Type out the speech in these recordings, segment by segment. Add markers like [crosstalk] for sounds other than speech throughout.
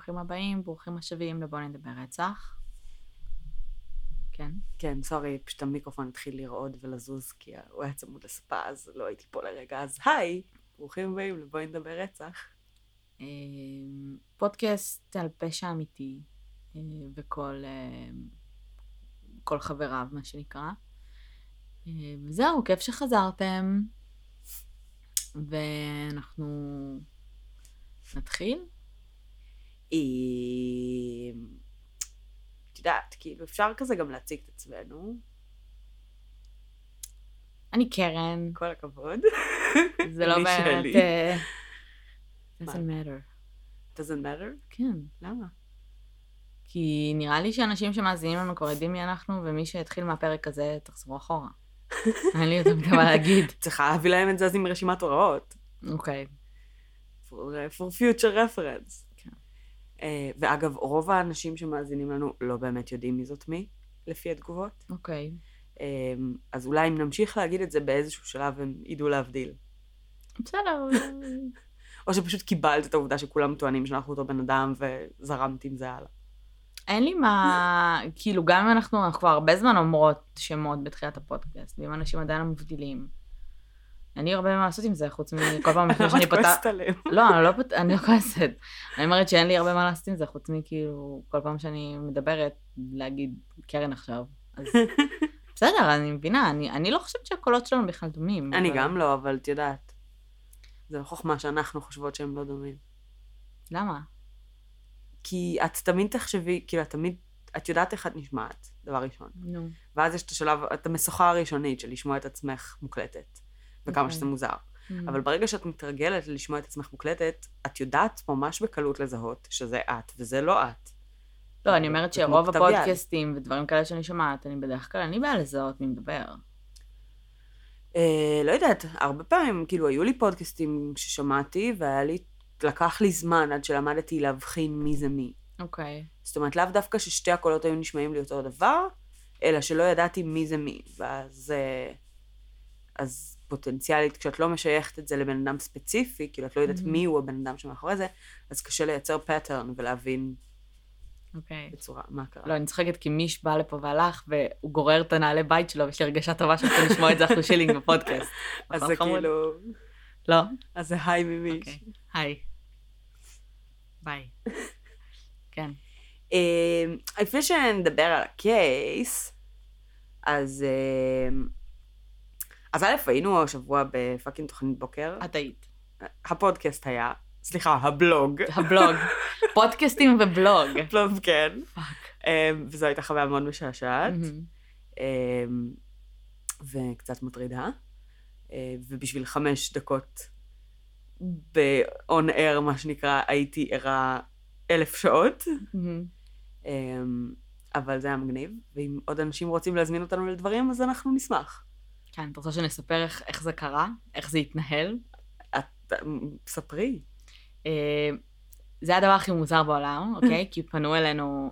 ברוכים הבאים, ברוכים השבים לבוא נדבר רצח. כן. כן, סורי, פשוט המיקרופון התחיל לרעוד ולזוז, כי הוא היה צמוד לספה, אז לא הייתי פה לרגע. אז היי, ברוכים הבאים לבואי נדבר רצח. אה, פודקאסט על פשע אמיתי, אה, וכל אה, כל חבריו, מה שנקרא. אה, וזהו, כיף שחזרתם. ואנחנו נתחיל. אה, את יודעת, כאילו, אפשר כזה גם להציג את עצמנו. אני קרן, כל הכבוד. זה לא באמת... אה, doesn't matter. doesn't matter? כן. למה? כי נראה לי שאנשים שמאזינים לנו כבר יודעים מי אנחנו, ומי שהתחיל מהפרק הזה, תחזרו אחורה. [laughs] אין לי יותר מה להגיד. צריכה להביא להם את זה אז עם רשימת הוראות. אוקיי. for, for future reference. אה, ואגב, רוב האנשים שמאזינים לנו לא באמת יודעים מי זאת מי, לפי התגובות. אוקיי. אה, אז אולי אם נמשיך להגיד את זה באיזשהו שלב, הם ידעו להבדיל. בסדר. [laughs] או שפשוט קיבלת את העובדה שכולם טוענים שאנחנו אותו בן אדם וזרמת עם זה הלאה. אין לי מה, כאילו, גם אם אנחנו, אנחנו כבר הרבה זמן אומרות שמות בתחילת הפודקאסט, ואם אנשים עדיין לא מבדילים. אין לי הרבה מה לעשות עם זה, חוץ מכל פעם [laughs] לפני שאני את פותחת... כועסת עליהם. לא, אני לא, פות... אני לא כועסת. אני אומרת שאין לי הרבה מה לעשות עם זה, חוץ מכאילו, כל פעם שאני מדברת, להגיד קרן עכשיו. אז [laughs] בסדר, אני מבינה, אני, אני לא חושבת שהקולות שלנו בכלל דומים. אני אבל- גם לא, אבל את יודעת. זה לא חוכמה שאנחנו חושבות שהם לא דומים. למה? כי את תמיד תחשבי, כאילו, את תמיד, את יודעת איך את נשמעת, דבר ראשון. נו. ואז יש את השלב, את המשוכה הראשונית של לשמוע את עצמך מוקלטת. וכמה אוקיי. שזה מוזר. Mm. אבל ברגע שאת מתרגלת לשמוע את עצמך מוקלטת, את יודעת ממש בקלות לזהות שזה את, וזה לא את. לא, אני אומרת שרוב. הפודקאסטים ודברים כאלה שאני שומעת, אני בדרך כלל, אין לי בעיה לזהות מי מדבר. אה, לא יודעת, הרבה פעמים, כאילו, היו לי פודקאסטים ששמעתי, והיה לי, לקח לי זמן עד שלמדתי להבחין מי זה מי. אוקיי. זאת אומרת, לאו דווקא ששתי הקולות היו נשמעים לי אותו דבר, אלא שלא ידעתי מי זה מי. ואז... אה, אז פוטנציאלית, כשאת לא משייכת את זה לבן אדם ספציפי, כאילו את לא יודעת Mhm. מי הוא הבן אדם שמאחורי זה, אז קשה לייצר פטרן ולהבין אוקיי. בצורה, מה קרה. לא, אני צוחקת כי מיש בא לפה והלך, והוא גורר את הנעלי בית שלו, ויש לי הרגשה טובה שאנחנו לשמוע את זה אחרי שילינג בפודקאסט. [laughs] אז נכון, זה חמוד? כאילו, לא? אז זה היי ממיש. אוקיי. היי. ביי. [laughs] כן. אה, לפני שנדבר על ה case, אז... אה, אז א', היינו השבוע ב fucking תוכנית בוקר. את היית. הפודקאסט היה, סליחה, הבלוג. הבלוג. [laughs] פודקאסטים ובלוג. בלוג, כן. fuck. אה, וזו הייתה חוויה מאוד משעשעת. מהמם. אה, וקצת מטרידה. אה, ובשביל חמש דקות ב-on air, מה שנקרא, הייתי ערה אלף שעות. מהמם. אה, אבל זה היה מגניב, ואם עוד אנשים רוצים להזמין אותנו לדברים, אז אנחנו נשמח. כן, את רוצה שנספר איך- איך זה קרה? איך זה התנהל? את, ספרי. אה, זה הדבר הכי מוזר בעולם, אוקיי? כי פנו אלינו,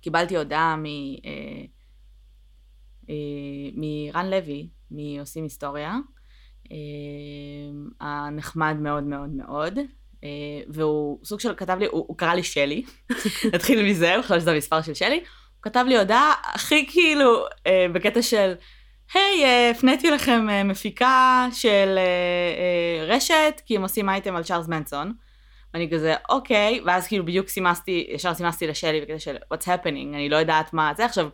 קיבלתי הודעה מ... אה, אה, מרן לוי, מעושים היסטוריה, הנחמד מאוד מאוד מאוד, והוא סוג של כתב לי, הוא, הוא קרא לי שלי, [laughs] נתחיל מזה, הוא חושב שזה המספר של שלי, הוא כתב לי הודעה הכי כאילו בקטע של, היי, אה, הפניתי לכם אה, מפיקה של אה, רשת, כי הם עושים אייטם על צ'ארלס מנסון. ואני כזה, אוקיי, ואז כאילו בדיוק סימסתי, ישר סימסתי לשלי בקטע של what's happening, אני לא יודעת מה זה. עכשיו,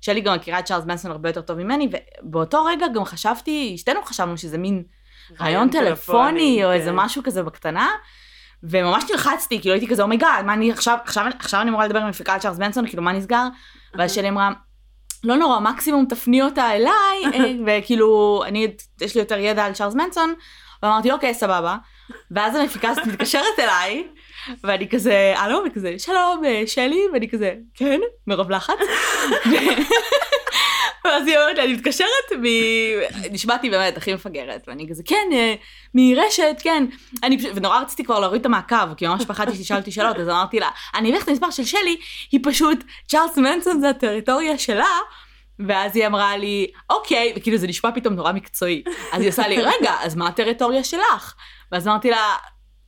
שלי גם מכירה את צ'ארלס מנסון הרבה יותר טוב ממני, ובאותו רגע גם חשבתי, שתינו חשבנו שזה מין ריאיון טלפוני, או כן. איזה משהו כזה בקטנה. וממש נלחצתי, כאילו הייתי כזה, oh my god, מה אני עכשיו, עכשיו, עכשיו אני אמורה לדבר עם מפיקה על צ'ארלס מנסון, כאילו מה נסגר? ואז שלי אמרה, לא נורא, מקסימום תפני אותה אליי, אה, [laughs] וכאילו, אני, יש לי יותר ידע על צ'ארלס מנסון, ואמרתי, אוקיי, סבבה. ואז המפיקה הזאת מתקשרת אליי, ואני כזה, הלו, וכזה, שלום, אה, שלי, ואני כזה, כן, מרוב לחץ. [laughs] ואז היא אומרת לי, אני מתקשרת מ... נשמעתי באמת הכי מפגרת, ואני כזה, כן, אה, מרשת, כן. אני פשוט, ונורא רציתי כבר להוריד את המעקב, כי ממש פחדתי שתשאל אותי שאלות, אז אמרתי לה, אני אביא את המספר של שלי, היא פשוט, צ'ארלס מנסון זה הטריטוריה שלה. ואז היא אמרה לי, אוקיי, וכאילו זה נשמע פתאום נורא מקצועי. אז היא עושה לי, רגע, אז מה הטריטוריה שלך? ואז אמרתי לה,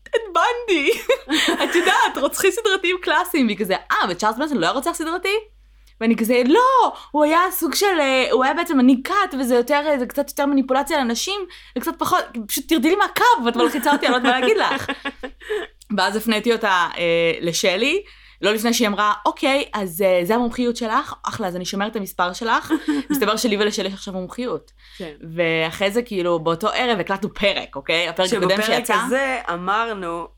את בנדי. [laughs] את יודעת, רוצחים סדרתיים קלאסיים. והיא כזה, אה, וצ'ארלס מנסון לא היה רוצח סדרתי? ואני כזה, לא, הוא היה סוג של, אה, הוא היה בעצם מנהיג כת, וזה יותר, אה, זה קצת יותר מניפולציה על אנשים, וקצת פחות, פשוט תרדי לי מהקו, ואת מלחיצה אותי, אני לא יודעת מה להגיד לך. [laughs] ואז הפניתי אותה אה, לשלי, לא לפני שהיא אמרה, אוקיי, אז אה, זה המומחיות שלך, אחלה, אז אני שומרת את המספר שלך. [laughs] מסתבר שלי ולשלי יש עכשיו מומחיות. כן. ואחרי זה, כאילו, באותו ערב הקלטנו פרק, אוקיי? הפרק הקודם שבפרק שיצא. הזה אמרנו,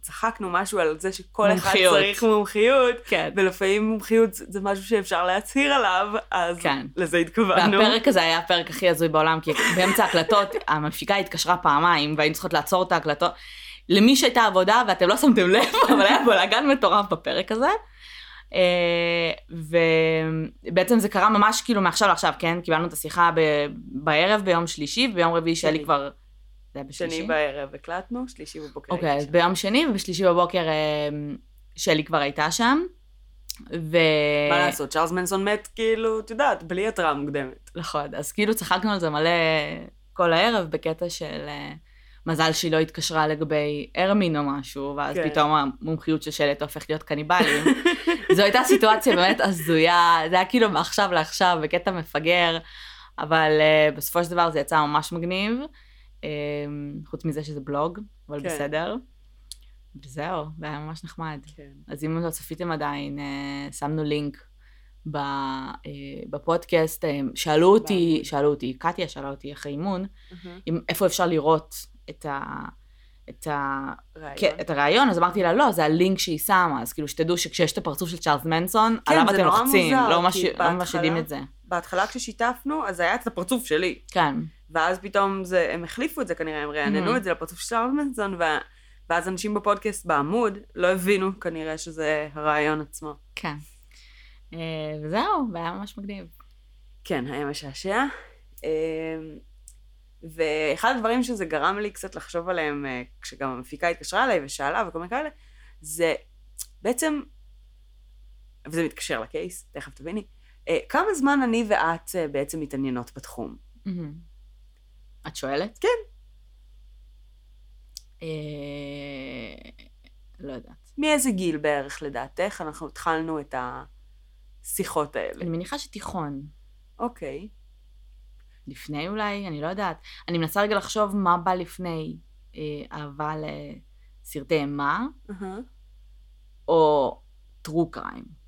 צחקנו משהו על זה שכל אחד מומחיות. צריך מומחיות, כן. ולפעמים מומחיות זה משהו שאפשר להצהיר עליו, אז כן. לזה התכוונו. והפרק הזה היה הפרק הכי הזוי בעולם, כי באמצע ההקלטות [laughs] המפיקה התקשרה פעמיים, והיינו צריכות לעצור את ההקלטות. למי שהייתה עבודה, ואתם לא שמתם לב, [laughs] אבל היה בלאגן מטורף בפרק הזה. אה, ובעצם זה קרה ממש כאילו מעכשיו לעכשיו, כן? קיבלנו את השיחה ב- בערב ביום שלישי, וביום רביעי שלי שני. כבר... זה היה בשלישי? שני בערב הקלטנו, שלישי בבוקר. אוקיי, הייתי אז. ביום שני ובשלישי בבוקר אה, שלי כבר הייתה שם. ו... מה לעשות, צ'ארלס מנסון מת כאילו, את יודעת, בלי התראה מוקדמת. נכון, אז כאילו צחקנו על זה מלא כל הערב בקטע של אה, מזל שהיא לא התקשרה לגבי הרמין או משהו, ואז כן. פתאום המומחיות של שלט הופכת להיות קניבלים. [laughs] זו הייתה סיטואציה באמת הזויה, זה היה כאילו מעכשיו לעכשיו בקטע מפגר, אבל אה, בסופו של דבר זה יצא ממש מגניב, חוץ מזה שזה בלוג, אבל כן. בסדר. וזהו, זה היה ממש נחמד. כן. אז אם לא צפיתם עדיין, אה, שמנו לינק אה, בפודקאסט, אה, שאלו אותי. שאלו אותי, קטיה שאלה אותי אחרי אימון. אם, איפה אפשר לראות את, ה, את, ה. כן, את הרעיון, אז אמרתי לה, לא, זה הלינק שהיא שמה, אז כאילו שתדעו שכשיש את הפרצוף של צ'ארלס מנסון, כן, עליו אתם לוחצים, לא ממש לא בהתחלה- את זה. בהתחלה כששיתפנו, אז היה את הפרצוף שלי. כן, ואז פתאום זה, הם החליפו את זה כנראה, הם רעננו Mhm. את זה לפרצוף של צ'ארלס מנסון, ו... ואז אנשים בפודקאסט בעמוד לא הבינו כנראה שזה הרעיון עצמו. כן. אה, וזהו, והיה ממש מגניב. כן, היה משעשע. אמ, ואחד הדברים שזה גרם לי קצת לחשוב עליהם, אה, כשגם המפיקה התקשרה אליי ושאלה וכל מיני כאלה, זה בעצם, וזה מתקשר לקייס, תכף תביני, אה, כמה זמן אני ואת אה, בעצם מתעניינות בתחום? מהמם. את שואלת? כן. אה, לא יודעת. מאיזה גיל בערך לדעתך אנחנו התחלנו את השיחות האלה? אני מניחה שתיכון. אוקיי. לפני אולי, אני לא יודעת. אני מנסה רגע לחשוב מה בא לפני אה, אהבה לסרטי אימה, או טרו קריים.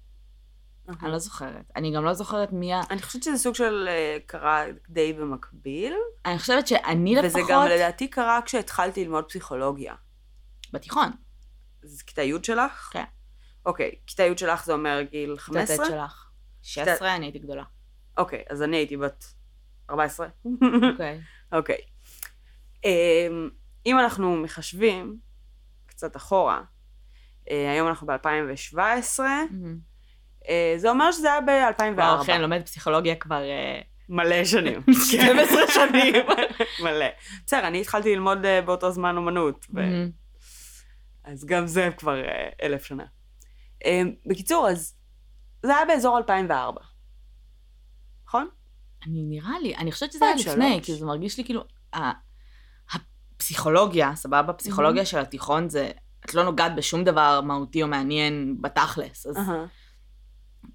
אני לא זוכרת. אני גם לא זוכרת מי ה... אני חושבת שזה סוג של אה, קרה די במקביל, אני חושבת שאני לפחות... וזה גם לדעתי קרה כשהתחלתי ללמוד פסיכולוגיה. בתיכון. אז כיתה י' שלך? כן. אוקיי, כיתה י' שלך זה אומר גיל כיתה 15? ט' שלך. 16, אני הייתי גדולה. אוקיי, אז אני הייתי בת 14. אוקיי. [laughs] אוקיי. אמ, אם אנחנו מחשבים קצת אחורה, אה, היום אנחנו ב-2017, מהמם. אה, זה אומר שזה היה וואו, ב-2004. אכן, לומד פסיכולוגיה כבר... אה, מלא שנים. [laughs] 12 שנים. [laughs] מלא. בסדר, אני התחלתי ללמוד אה, באותו זמן אומנות, ו-. אז גם זה כבר אה, אלף שנה. אה, בקיצור, אז זה היה באזור 2004. נכון? אני נראה לי, אני חושבת שזה היה 2003. לפני, כי זה מרגיש לי כאילו, הפסיכולוגיה, סבבה? הפסיכולוגיה של התיכון זה, את לא נוגעת בשום דבר מהותי או מעניין בתכלס. אז.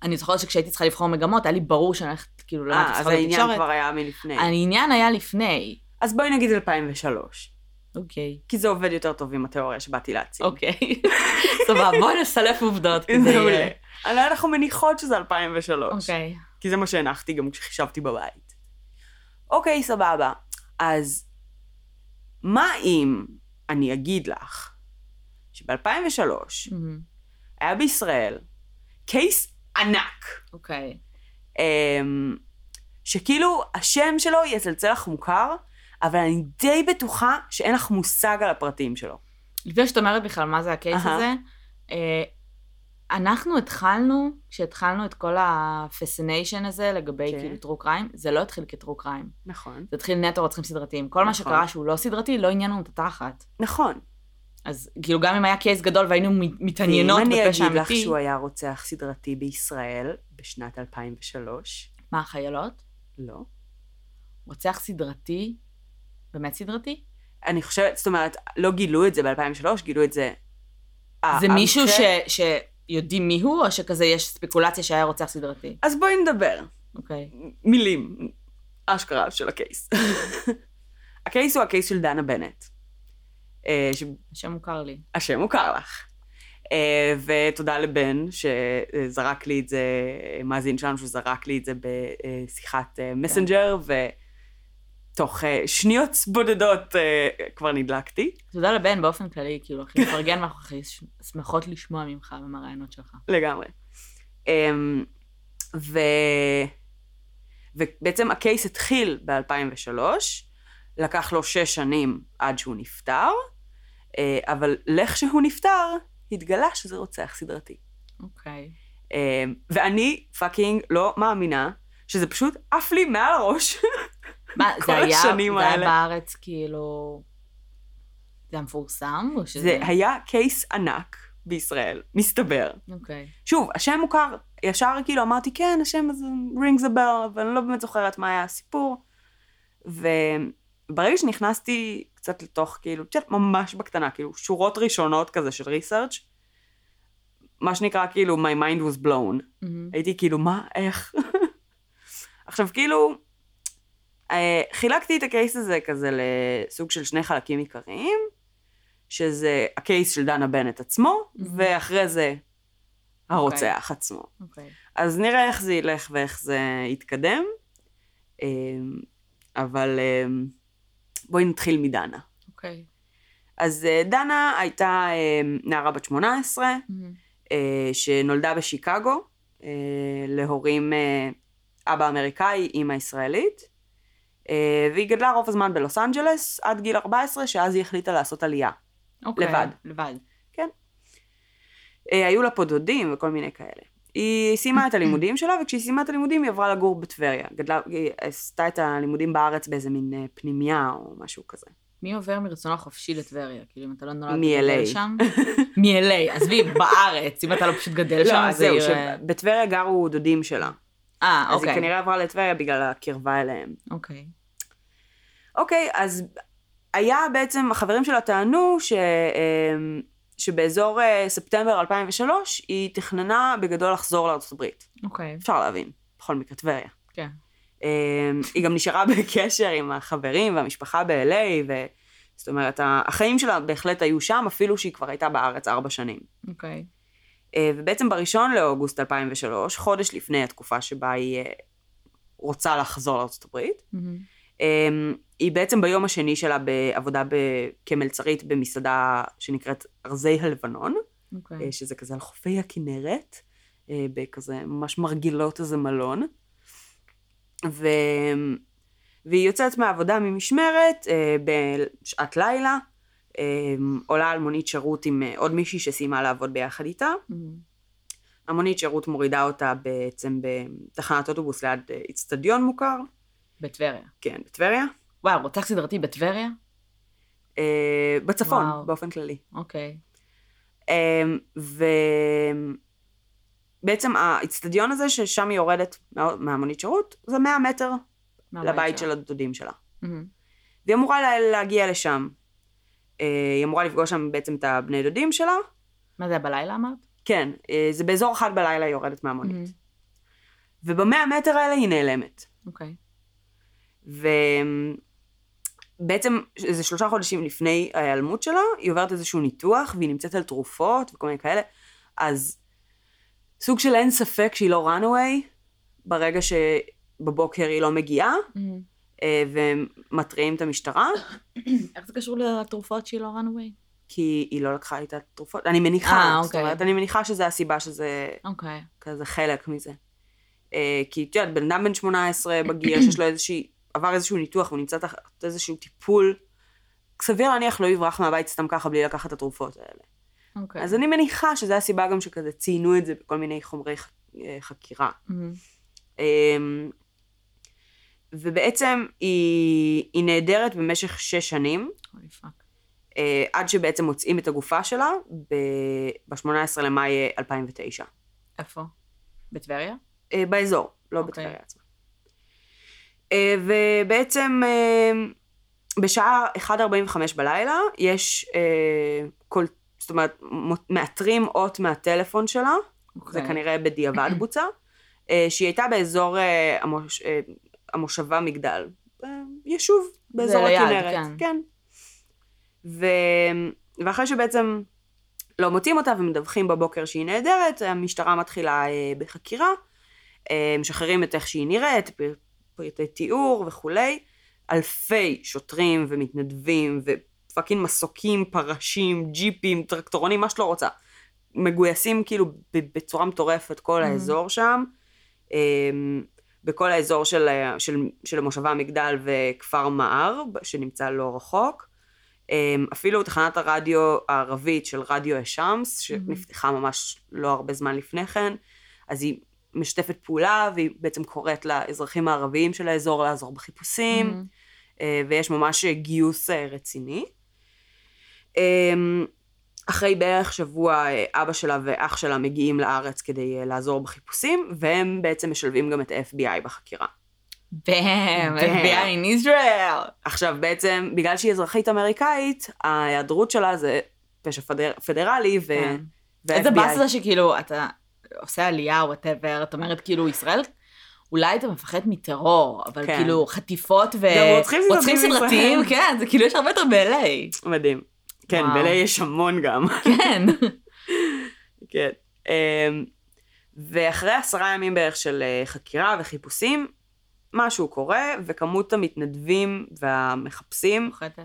אני זוכרת שכשהייתי צריכה לבחור מגמות, היה לי ברור שאני הולכת כאילו למדתי אה, אז העניין. כבר היה מלפני. העניין היה לפני. אז בואי נגיד 2003. אוקיי. כי זה עובד יותר טוב עם התיאוריה שבאתי להציג. אוקיי. [laughs] סבבה, בואי נסלף עובדות. זה מעולה. אנחנו מניחות שזה 2003. אוקיי. כי זה מה שהנחתי גם כשחישבתי בבית. אוקיי, סבבה. אז מה אם אני אגיד לך שב-2003 מהמם. היה בישראל קייס ענק, אוקיי. אמ, שכאילו השם שלו יצלצל לך מוכר, אבל אני די בטוחה שאין לך מושג על הפרטים שלו. לפני שאת אומרת בכלל מה זה הקייס אהה. הזה, אה, אנחנו התחלנו, כשהתחלנו את כל הפסיניישן הזה לגבי כן. כאילו טרו קריים, זה לא התחיל כטרו קריים. נכון. זה התחיל נטו רוצחים סדרתיים. כל מה נכון. שקרה שהוא לא סדרתי, לא עניין לנו את התחת. נכון. אז כאילו גם אם היה קייס גדול והיינו מת- מתעניינות ואם אני בפשע אגיד לך אמיתי, שהוא היה רוצח סדרתי בישראל בשנת 2003, מה החיילות? לא. רוצח סדרתי? באמת סדרתי? אני חושבת, זאת אומרת, לא גילו את זה ב-2003, גילו את זה... זה ה- מישהו ש... המקרה- שיודעים מי הוא, או שכזה יש ספקולציה שהיה רוצח סדרתי? אז בואי נדבר. אוקיי. מילים, אשכרה של הקייס. [laughs] הקייס הוא הקייס של דנה בנט. אה, השם מוכר לי. שהשם מוכר לך. אה, ותודה לבן שזרק לי את זה, מאזין שלנו שזרק לי את זה בשיחת אה, מסנג'ר, ותוך אה, שניות בודדות כבר נדלקתי. תודה לבן באופן כללי, כאילו, הכי מפרגן ואנחנו הכי שמחות לשמוע ממך ומהרעיונות שלך. לגמרי. אמ, ו... ובעצם ה case התחיל ב-2003, לקח לו שש שנים עד שהוא נפטר, אה, אבל לכשהוא נפטר, התגלה שזה רוצח סדרתי. אוקיי. אמ, ואני fucking לא מאמינה שזה פשוט עף לי מעל הראש. מה, [laughs] זה היה, השנים זה היה. בארץ, כאילו... זה היה מפורסם? או שזה... זה היה case ענק בישראל, מסתבר. אוקיי. שוב, השם מוכר, ישר כאילו אמרתי, כן, השם הזה bell, אבל אני לא באמת זוכרת מה היה הסיפור. וברגע שנכנסתי קצת לתוך, כאילו, את יודעת, ממש בקטנה, כאילו, שורות ראשונות כזה של ריסרצ', מה שנקרא, כאילו, my mind was blown. מהמם. הייתי כאילו, מה, איך? [laughs] עכשיו, כאילו, אה, חילקתי את הקייס הזה כזה לסוג של שני חלקים עיקריים, שזה הקייס של דנה בנט עצמו, Mhm. ואחרי זה הרוצח עצמו. אוקיי. אז נראה איך זה ילך ואיך זה יתקדם, אמ, אבל אמ, בואי נתחיל מדנה. אוקיי. אז אה, דנה הייתה אמ, נערה בת 18, מהמם. אה, שנולדה בשיקגו, אה, להורים אה, אבא אמריקאי, אימא ישראלית, אה, והיא גדלה רוב הזמן בלוס אנג'לס עד גיל 14, שאז היא החליטה לעשות עלייה. אוקיי. לבד. לבד. אה, היו לה פה דודים וכל מיני כאלה. היא סיימה את הלימודים שלה, וכשהיא סיימה את הלימודים היא עברה לגור בטבריה. גדלה, היא עשתה את הלימודים בארץ באיזה מין אה, פנימייה או משהו כזה. מי עובר מרצונו החופשי לטבריה? כאילו, אם אתה לא נולד מ-LA. שם? מ-LA. עזבי, בארץ, אם אתה לא פשוט גדל שם, לא, אז אז זהו, עיר, אה, שבטבריה גרו דודים שלה. אה, אז היא אוקיי. כנראה עברה לטבריה בגלל הקרבה אליהם. אוקיי. אוקיי, אז היה בעצם, החברים שלה טענו ש, אמ, שבאזור אה, ספטמבר 2003 היא תכננה בגדול לחזור לארצות הברית. אוקיי. אפשר להבין, בכל מקרה טבריה. כן. אמ, היא גם נשארה [laughs] בקשר עם החברים והמשפחה ב-LA, ו... זאת אומרת, החיים שלה בהחלט היו שם, אפילו שהיא כבר הייתה בארץ ארבע שנים. אוקיי. אה, ובעצם בראשון לאוגוסט 2003, חודש לפני התקופה שבה היא אה, רוצה לחזור לארצות הברית, מהמם. אמ, היא בעצם ביום השני שלה בעבודה ב- כמלצרית במסעדה שנקראת ארזי הלבנון, אוקיי. אה, שזה כזה על חופי הכנרת, אה, בכזה ממש מרגילות איזה מלון. ו... והיא יוצאת מהעבודה ממשמרת אה, בשעת לילה, עולה על מונית שירות עם עוד מישהי שסיימה לעבוד ביחד איתה. מהמם. המונית שירות מורידה אותה בעצם בתחנת אוטובוס ליד איצטדיון מוכר, בטבריה. כן, בטבריה. וואו, רוצח סדרתי בטבריה? אה, בצפון, וואו. באופן כללי. אוקיי. ובעצם האיצטדיון הזה, ששם היא יורדת מה- מהמונית שירות, זה 100 מטר לבית. של הדודים שלה. מהמם. והיא אמורה לה- להגיע לשם. אה, היא אמורה לפגוש שם בעצם את הבני דודים שלה. מה זה, בלילה אמרת? כן, אה, זה באזור אחד בלילה היא יורדת מהמונית. מהמם. ובמאה מטר האלה היא נעלמת. אוקיי. ובעצם איזה שלושה חודשים לפני ההיעלמות שלה, היא עוברת איזשהו ניתוח, והיא נמצאת על תרופות וכל מיני כאלה. אז סוג של אין ספק שהיא לא runaway, ברגע שבבוקר היא לא מגיעה, מהמם. אה, ומתריעים את המשטרה, [coughs] איך זה קשור לתרופות שהיא לא runaway? כי היא לא לקחה איתה תרופות. אני מניחה, אה, זאת אוקיי. אומרת, אני מניחה שזה הסיבה שזה אוקיי. כזה חלק מזה. אה, כי את יודעת, בן אדם בן 18 בגיר, שיש לו איזושהי, עבר איזשהו ניתוח, הוא נמצא תחת איזשהו טיפול, סביר להניח לא יברח מהבית סתם ככה בלי לקחת את התרופות האלה. אוקיי. אז אני מניחה שזו הסיבה גם שכזה ציינו את זה בכל מיני חומרי ח- אה, חקירה. מהמם. אמ, ובעצם היא, היא נעדרת במשך שש שנים. אה, עד שבעצם מוצאים את הגופה שלה ב-18 למאי 2009. איפה? בטבריה? אה, באזור, לא אוקיי. בטבריה עצמה. אה, ובעצם אה, בשעה 1.45 בלילה יש אה, כל, זאת אומרת, מאתרים אות מהטלפון שלה, זה אוקיי. כנראה בדיעבד [clears throat] בוצע, אה, שהיא הייתה באזור אה, המוש, אה, המושבה מגדל, אה, יישוב באזור הכנרת. כן. כן. ו... ואחרי שבעצם לא מוצאים אותה ומדווחים בבוקר שהיא נהדרת, המשטרה מתחילה אה, בחקירה, אה, משחררים את איך שהיא נראית, פר- פרטי תיאור וכולי. אלפי שוטרים ומתנדבים ופאקינג מסוקים, פרשים, ג'יפים, טרקטורונים, מה שלא רוצה. מגויסים כאילו בצורה מטורפת כל Mhm. האזור שם. אמ, בכל האזור של, של, של המושבה המגדל וכפר מער, שנמצא לא רחוק. אמ, אפילו תחנת הרדיו הערבית של רדיו א-שמס, שנפתחה ממש לא הרבה זמן לפני כן, אז היא משתפת פעולה, והיא בעצם קוראת לאזרחים הערביים של האזור לעזור בחיפושים. מהמם. אה, ויש ממש גיוס אה, רציני. אחרי בערך שבוע אה, אבא שלה ואח שלה מגיעים לארץ כדי אה, לעזור בחיפושים, והם בעצם משלבים גם את ה-FBI בחקירה. Damn. FBI in Israel. עכשיו בעצם, בגלל שהיא אזרחית אמריקאית, ההיעדרות שלה זה פשע פדר, פדרלי, ו... כן. איזה FBI. באס זה שכאילו, אתה עושה עלייה, וואטאבר, את אומרת כאילו, ישראל, אולי אתה מפחד מטרור, אבל כן. כאילו, חטיפות ו... גם רוצחים סדרתיים. כן, זה כאילו יש הרבה יותר ב-LA. מדהים. כן. ב-LA יש המון גם. [laughs] כן. כן. אמ, ואחרי עשרה ימים בערך של אה, חקירה וחיפושים, משהו קורה, וכמות המתנדבים והמחפשים פוחדת.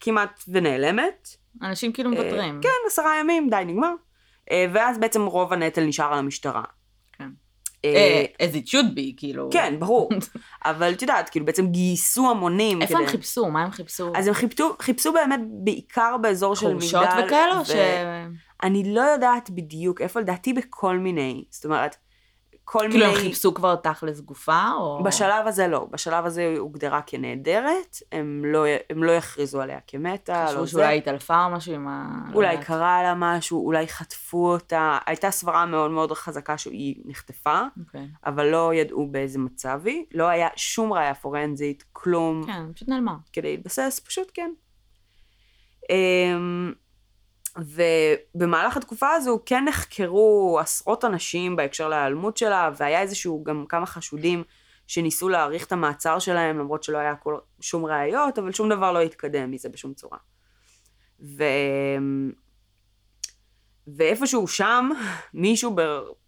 כמעט ונעלמת. אנשים כאילו אה, מוותרים. כן, עשרה ימים, די, נגמר. אה, ואז בעצם רוב הנטל נשאר על המשטרה. כן. אה, אה, as it should be, כאילו. כן, ברור. [laughs] אבל את יודעת, כאילו בעצם גייסו המונים. איפה הם כדי- חיפשו? מה הם חיפשו? אז הם חיפשו, חיפשו באמת בעיקר באזור של מגדל. חורשות וכאלה? או ו- ש... אני לא יודעת בדיוק איפה, לדעתי בכל מיני. זאת אומרת, כל כאילו מיני... הם חיפשו כבר תכלס גופה, או... בשלב הזה לא, בשלב הזה היא הוגדרה כנעדרת, הם לא, הם לא יכריזו עליה כמתה, לא חשבו זה. שאולי התעלפה או משהו עם ה... לא אולי יודעת. קרה לה משהו, אולי חטפו אותה, הייתה סברה מאוד מאוד חזקה שהיא נחטפה, אוקיי. אבל לא ידעו באיזה מצב היא, לא היה שום ראייה פורנזית, כלום, כן, פשוט נעלמה. כדי להתבסס, פשוט כן. אמ, ובמהלך התקופה הזו כן נחקרו עשרות אנשים בהקשר להיעלמות שלה, והיה איזשהו גם כמה חשודים שניסו להאריך את המעצר שלהם, למרות שלא היה כל, שום ראיות, אבל שום דבר לא התקדם מזה בשום צורה. ו... ואיפשהו שם, מישהו ב...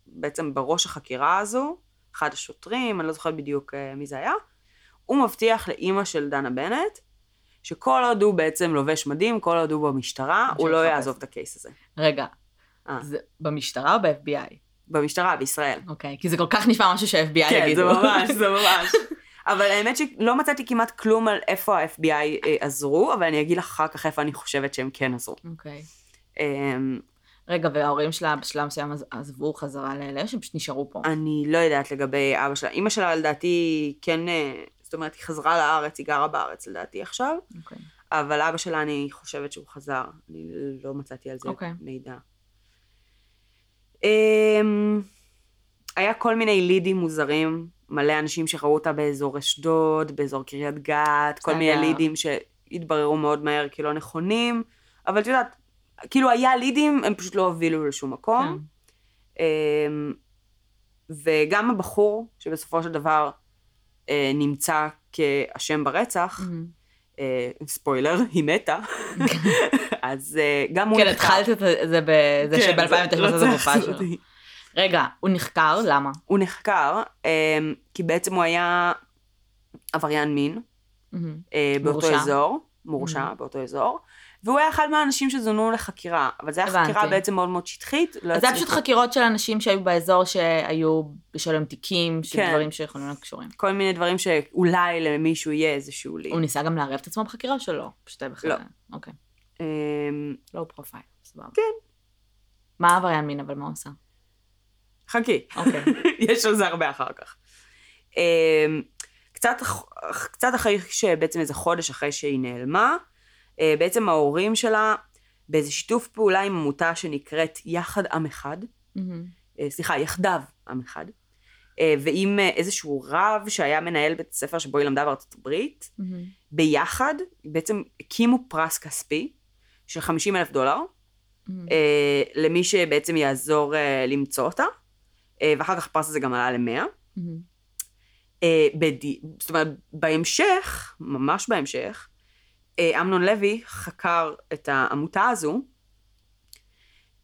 בעצם בראש החקירה הזו, אחד השוטרים, אני לא זוכרת בדיוק אה, מי זה היה, הוא מבטיח לאימא של דנה בנט, שכל עוד הוא בעצם לובש מדים, כל עוד הוא במשטרה, הוא לא. יעזוב את הקייס הזה. רגע, אה. זה במשטרה או ב-FBI? במשטרה, בישראל. אוקיי, כי זה כל כך נשמע משהו שה-FBI כן, יגידו. זה ממש, זה [laughs] ממש. אבל האמת שלא מצאתי כמעט כלום על איפה ה-FBI אה, עזרו, אבל אני אגיד לך אחר כך איפה אני חושבת שהם כן עזרו. אוקיי. אמ, רגע, וההורים שלה בשלב מסוים עז- עזבו חזרה לאלה, שהם פשוט נשארו פה. אני לא יודעת לגבי אבא שלה. אימא שלה לדעתי כן, אה, זאת אומרת, היא חזרה לארץ, היא גרה בארץ לדעתי עכשיו, אוקיי. אבל אבא שלה, אני חושבת שהוא חזר. אני לא מצאתי על זה אוקיי. מידע. אמ, היה כל מיני לידים מוזרים, מלא אנשים שראו אותה באזור אשדוד, באזור קריית גת, כל מיני. לידים שהתבררו מאוד מהר כלא נכונים, אבל את יודעת, כאילו היה לידים, הם פשוט לא הובילו לשום מקום. כן. אמ, וגם הבחור, שבסופו של דבר נמצא כאשם ברצח, מהמם. אה, ספוילר, [laughs] היא מתה, אז אה, גם הוא כן, נחקר. התחלת את זה בזה כן, שב-2009 לא זה גופה לעשות שלו. רגע, הוא נחקר, למה? הוא נחקר, אמ, כי בעצם הוא היה עבריין מין מהמם. אה, באותו. אזור, מורשע באותו אזור, והוא היה אחד מהאנשים שזומנו לחקירה, אבל זו הייתה. חקירה בעצם מאוד מאוד שטחית. לא אז זה היה פשוט חקירות של אנשים שהיו באזור שהיו בשלם תיקים, של כן. דברים שיכולים להיות קשורים. כל מיני דברים שאולי למישהו יהיה איזשהו לי. הוא ניסה גם לערב את עצמו בחקירה או שלא? פשוט היה בכלל... לא. אוקיי. אמ, לא פרופייל, סבבה. כן. מה עבריין מין, אבל מה הוא עושה? חכי, אוקיי. [laughs] יש על זה הרבה אחר כך. אמ, קצת, קצת אחרי שבעצם איזה חודש אחרי שהיא נעלמה, בעצם ההורים שלה, באיזה שיתוף פעולה עם עמותה שנקראת יחד עם אחד, מהמם. אה, סליחה, יחדיו עם אחד, אה, ועם אה, איזשהו רב שהיה מנהל בית ספר שבו היא למדה בארצות הברית, מהמם. ביחד בעצם הקימו פרס כספי של 50 אלף דולר. אה, למי שבעצם יעזור אה, למצוא אותה, אה, ואחר כך הפרס הזה גם עלה ל-100. מהמם. אה, בדי... זאת אומרת, בהמשך, ממש בהמשך, אה, אמנון לוי חקר את העמותה הזו,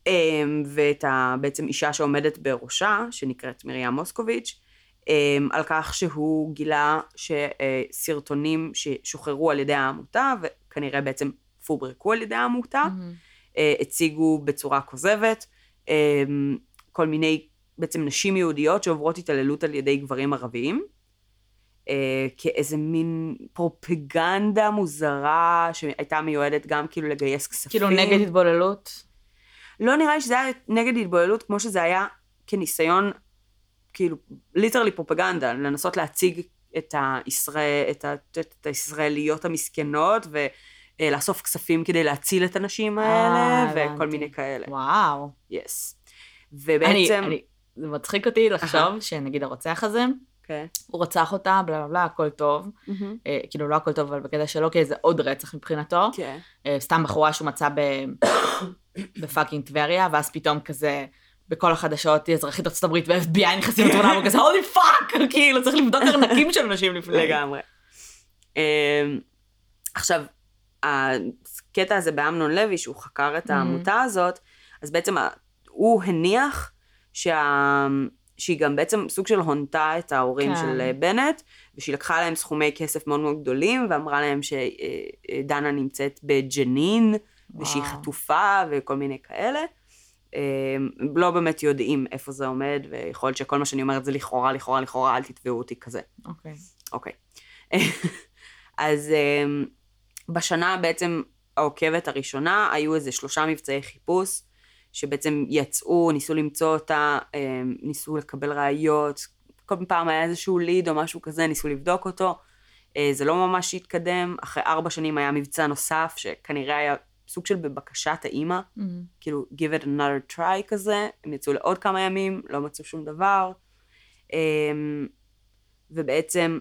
אה, ואת ה... בעצם אישה שעומדת בראשה, שנקראת מרים מוסקוביץ', אה, על כך שהוא גילה שסרטונים ששוחררו על ידי העמותה, וכנראה בעצם פוברקו על ידי העמותה. אה, הציגו בצורה כוזבת אה, כל מיני בעצם נשים יהודיות שעוברות התעללות על ידי גברים ערביים. אה, כאיזה מין פרופגנדה מוזרה שהייתה מיועדת גם כאילו לגייס כספים. כאילו נגד התבוללות. לא נראה לי שזה היה נגד התבוללות כמו שזה היה כניסיון, כאילו, literally פרופגנדה, לנסות להציג את, הישראל, את, ה, את הישראליות המסכנות ולאסוף כספים כדי להציל את הנשים האלה אה, וכל הבנתי. מיני כאלה. וואו. yes. אני, ובעצם... אני, זה מצחיק אותי לחשוב שנגיד הרוצח הזה, אוקיי. הוא רצח אותה, בלה בלה בלה, הכל טוב. מהמם. אה, כאילו לא הכל טוב, אבל בקטע שלו, כי זה עוד רצח מבחינתו. כן. אה, סתם בחורה שהוא מצא ב- [coughs] ב fucking טבריה, ואז פתאום כזה, בכל החדשות, אזרחית ארצות הברית ו-FBI נכנסים [laughs] לתמונה, והוא כזה, holy fuck! [laughs] כאילו, צריך לבדוק ארנקים של נשים לפני. לגמרי. אמ, עכשיו, הקטע הזה באמנון לוי, שהוא חקר את. העמותה הזאת, אז בעצם הוא הניח שה... שהיא גם בעצם סוג של הונתה את ההורים כן. של אה, בנט, ושהיא לקחה להם סכומי כסף מאוד מאוד גדולים, ואמרה להם שדנה נמצאת בג'נין, ושהיא וואו. חטופה וכל מיני כאלה. לא באמת יודעים איפה זה עומד, ויכול להיות שכל מה שאני אומרת זה לכאורה, לכאורה, לכאורה, אל תתבעו אותי כזה. אוקיי. אוקיי. [laughs] אז בשנה בעצם העוקבת הראשונה, היו איזה שלושה מבצעי חיפוש, שבעצם יצאו, ניסו למצוא אותה, אמ, ניסו לקבל ראיות, כל פעם היה איזשהו ליד או משהו כזה, ניסו לבדוק אותו. אה, זה לא ממש התקדם. אחרי ארבע שנים היה מבצע נוסף, שכנראה היה סוג של בבקשת האימא, מהמם. כאילו give it another try כזה, הם יצאו לעוד כמה ימים, לא מצאו שום דבר. אמ, ובעצם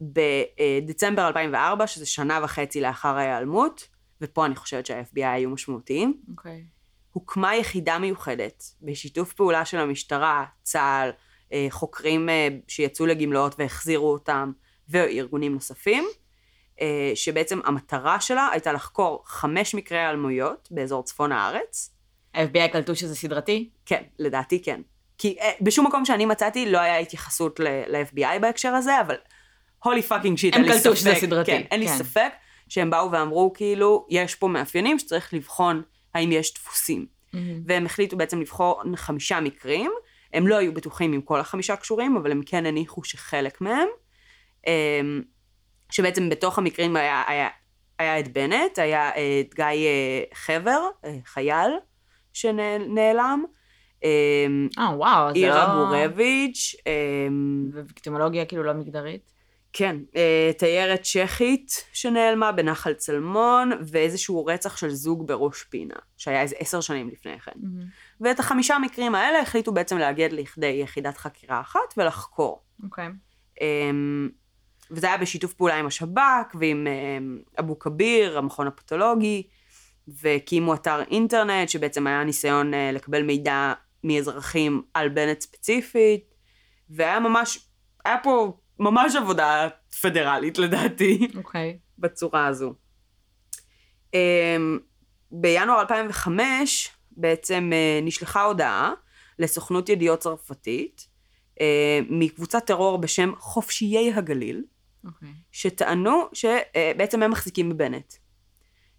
בדצמבר 2004, שזה שנה וחצי לאחר ההיעלמות, ופה אני חושבת שה-FBI היו משמעותיים, אוקיי. הוקמה יחידה מיוחדת בשיתוף פעולה של המשטרה, צה"ל, אה, חוקרים אה, שיצאו לגמלאות והחזירו אותם, וארגונים נוספים, אה, שבעצם המטרה שלה הייתה לחקור חמש מקרי היעלמויות באזור צפון הארץ, ה-FBI קלטו שזה סדרתי? כן, לדעתי כן. כי בשום מקום שאני מצאתי לא היה התייחסות ל-FBI בהקשר הזה, אבל holy fucking shit, הם אין לי קלטו ספק. שזה סדרתי, כן, אין לי כן. ספק שהם באו ואמרו, כאילו, יש פה מאפיינים שצריך לבחון האם יש דפוסים. מהמם. והם החליטו בעצם לבחור חמישה מקרים. הם לא היו בטוחים אם כל החמישה קשורים, אבל הם כן הניחו שחלק מהם. אמ, שבעצם בתוך המקרים היה, היה, היה את בנט, היה אה, את גיא אה, חבר, אה, חייל, שנעלם, אמ, אה, וואו, זה לא... עירה גורביץ', אמ, וויקטימולוגיה כאילו לא מגדרית? כן, אה, תיירת צ'כית שנעלמה בנחל צלמון, ואיזשהו רצח של זוג בראש פינה, שהיה איזה עשר שנים לפני כן. מהמם. ואת החמישה מקרים האלה החליטו בעצם לאגד לכדי יחידת חקירה אחת ולחקור. אוקיי. אמ, וזה היה בשיתוף פעולה עם השב"כ ועם אמ, אבו כביר, המכון הפתולוגי, והקימו אתר אינטרנט שבעצם היה ניסיון אה, לקבל מידע מאזרחים על בנט ספציפית, והיה ממש, היה פה ממש עבודה פדרלית לדעתי. אוקיי. בצורה הזו. אמ, בינואר 2005 בעצם אה, נשלחה הודעה לסוכנות ידיעות צרפתית אה, מקבוצת טרור בשם חופשיי הגליל, אוקיי. שטענו שבעצם הם מחזיקים בבנט.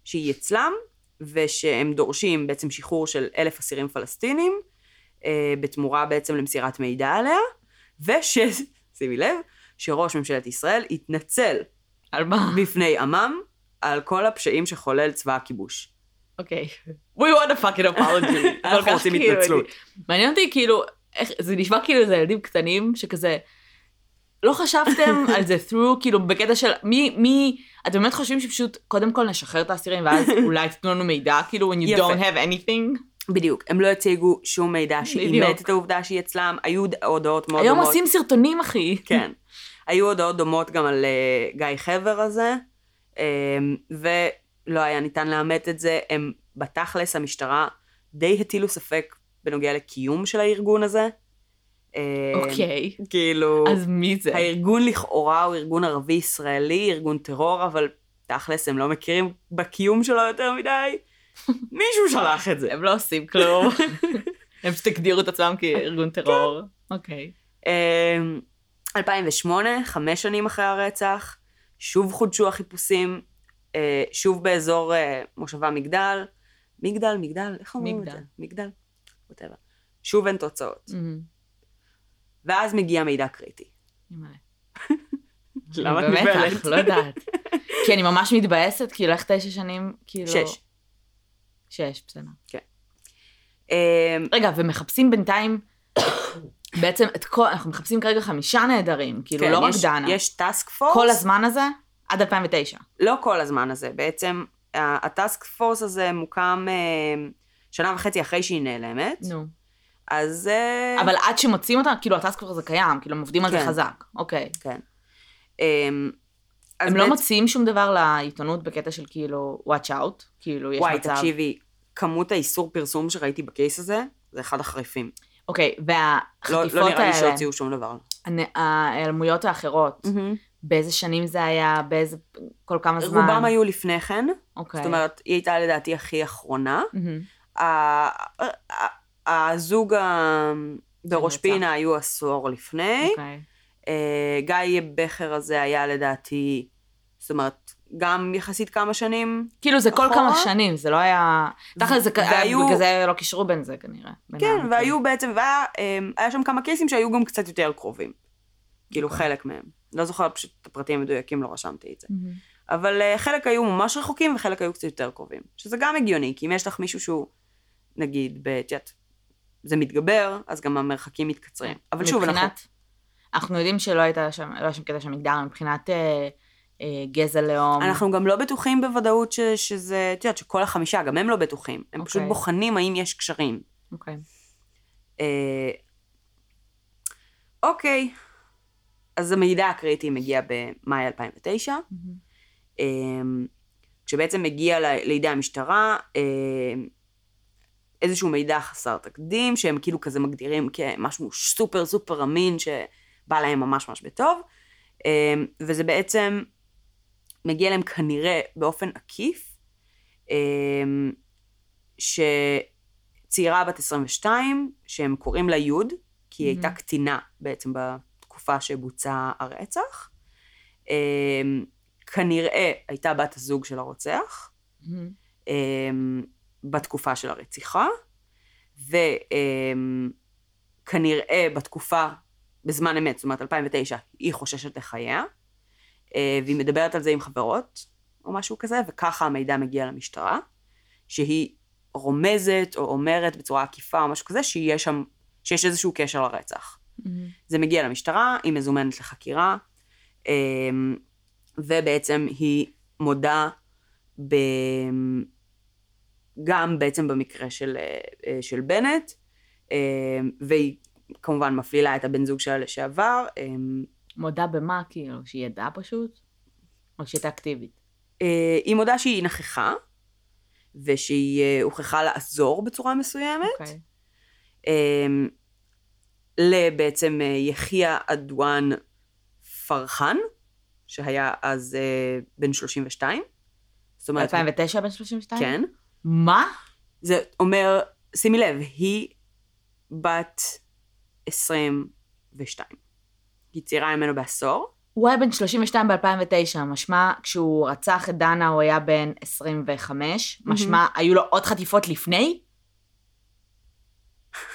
שהיא אצלם, ושהם דורשים בעצם שחרור של אלף אסירים פלסטינים, אה, בתמורה בעצם למסירת מידע עליה, וש... [laughs] שימי לב, שראש ממשלת ישראל התנצל על מה? בפני עמם על כל הפשעים שחולל צבא הכיבוש. אוקיי. We want a fucking apology. [laughs] אנחנו רוצים התנצלות. מעניין אותי כאילו, איך, זה נשמע כאילו זה ילדים קטנים שכזה, לא חשבתם [laughs] על זה through, כאילו בקטע של מי, מי, אתם באמת חושבים שפשוט קודם כל נשחרר את האסירים ואז [laughs] אולי תיתנו לנו מידע, כאילו when you יפה. don't have anything? בדיוק, הם לא הציגו שום מידע שאימת. את העובדה שהיא אצלם, היו הודעות מאוד היום דומות. עושים סרטונים, אחי. כן. היו הודעות דומות גם על uh, גיא חבר הזה, um, ולא היה ניתן לאמת את זה. הם, בתכלס, המשטרה די הטילו ספק בנוגע לקיום של הארגון הזה. Um, אוקיי. כאילו, אז מי זה? הארגון לכאורה הוא ארגון ערבי-ישראלי, ארגון טרור, אבל תכלס הם לא מכירים בקיום שלו יותר מדי. [laughs] מישהו שלח את זה. הם לא עושים כלום. [laughs] הם פשוט הגדירו את עצמם כארגון טרור. אוקיי. אמ, 2008, חמש שנים אחרי הרצח, שוב חודשו החיפושים, אה, שוב באזור אה, מושבה מגדל. מגדל, מגדל, איך אומרים את מגדל. זה? מגדל? whatever. שוב אין תוצאות. ואז מגיע מידע קריטי. [laughs] למה את נבהלת? במתח, לא יודעת. [laughs] כי אני ממש מתבאסת, כאילו איך תשע שנים, כאילו... שש. שש, בסדר. אמ, רגע, ומחפשים בינתיים, בעצם את כל, אנחנו מחפשים כרגע חמישה נעדרים, כאילו כן, לא רק יש- דנה. יש טאסק פורס. כל הזמן הזה, עד 2009. לא כל הזמן הזה, בעצם הטאסק פורס הזה מוקם אה, שנה וחצי אחרי שהיא נעלמת, נו. אז... אה, אבל עד שמוצאים אותה, כאילו הטאסק פורס הזה קיים, כאילו הם עובדים על זה כן. חזק. אוקיי. כן. אז הם לא בעצם- מוציאים שום דבר לעיתונות בקטע של כאילו, watch out, כאילו יש וואי, מצב. תקשיבי, כמות האיסור פרסום שראיתי בקייס הזה, זה אחד החריפים. אוקיי, לא, והחטיפות לא נראה לי האלה, שהוציאו שום דבר. ההיעלמויות האחרות, באיזה שנים זה היה, באיזה, כל כמה זמן? רובם היו לפני כן, אוקיי. זאת אומרת, היא הייתה לדעתי הכי אחרונה. הזוג בראש. פינה היו עשור לפני. אוקיי. אה, גיא בכר הזה היה לדעתי, זאת אומרת, גם יחסית כמה שנים. כאילו זה כל אחורה? כמה שנים, זה לא היה... תכל'ס זה והיו- בגלל זה לא קישרו בין זה כנראה. בין כן, המקרים. והיו בעצם, והיה אה, היה שם כמה קייסים שהיו גם קצת יותר קרובים. כאילו אוקיי. חלק מהם. לא זוכרת פשוט את הפרטים המדויקים, לא רשמתי את זה. מהמם. אבל uh, חלק היו ממש רחוקים וחלק היו קצת יותר קרובים. שזה גם הגיוני, כי אם יש לך מישהו שהוא, נגיד, את יודעת, זה מתגבר, אז גם המרחקים מתקצרים. אבל שוב, אנחנו... מבחינת, אנחנו יודעים שלא הייתה שם, לא היה שם קטע של מגדר, מבחינת אה, גזע לאום. אנחנו גם לא בטוחים בוודאות ש, שזה, את יודעת, שכל החמישה, גם הם לא בטוחים. הם פשוט אוקיי. בוחנים האם יש קשרים. אוקיי. אה, אוקיי, אז המידע הקריטי מגיע במאי 2009. מהמם. אמ, כשבעצם מגיע ל- לידי המשטרה אמ, איזשהו מידע חסר תקדים, שהם כאילו כזה מגדירים כמשהו סופר סופר אמין, שבא להם ממש ממש בטוב, אמ, וזה בעצם מגיע להם כנראה באופן עקיף, אמ, שצעירה בת 22, שהם קוראים לה יוד, כי היא הייתה מהמם. קטינה בעצם בתקופה שבוצע הרצח. אמ, כנראה הייתה בת הזוג של הרוצח, מהמם. אמ, בתקופה של הרציחה, וכנראה בתקופה, בזמן אמת, זאת אומרת 2009, היא חוששת לחייה, והיא מדברת על זה עם חברות, או משהו כזה, וככה המידע מגיע למשטרה, שהיא רומזת או אומרת בצורה עקיפה או משהו כזה, שיש שם, שיש איזשהו קשר לרצח. מהמם. זה מגיע למשטרה, היא מזומנת לחקירה, אמ, ובעצם היא מודה ב... גם בעצם במקרה של, אה, של בנט, והיא כמובן מפלילה את הבן זוג שלה לשעבר. מודה במה, כאילו, שהיא ידעה פשוט? או שהיא הייתה אקטיבית? אה, היא מודה שהיא נכחה, ושהיא אה, הוכחה לעזור בצורה מסוימת. אוקיי. אמ, לבעצם אה, יחיא עדואן פרחן, שהיה אז בן 32. זאת אומרת, ב-2009 בן 32? כן. מה? זה אומר, שימי לב, היא בת 22. היא צעירה ממנו בעשור. הוא היה בן 32 ב-2009, משמע כשהוא רצח את דנה הוא היה בן 25, משמע היו לו עוד חטיפות לפני?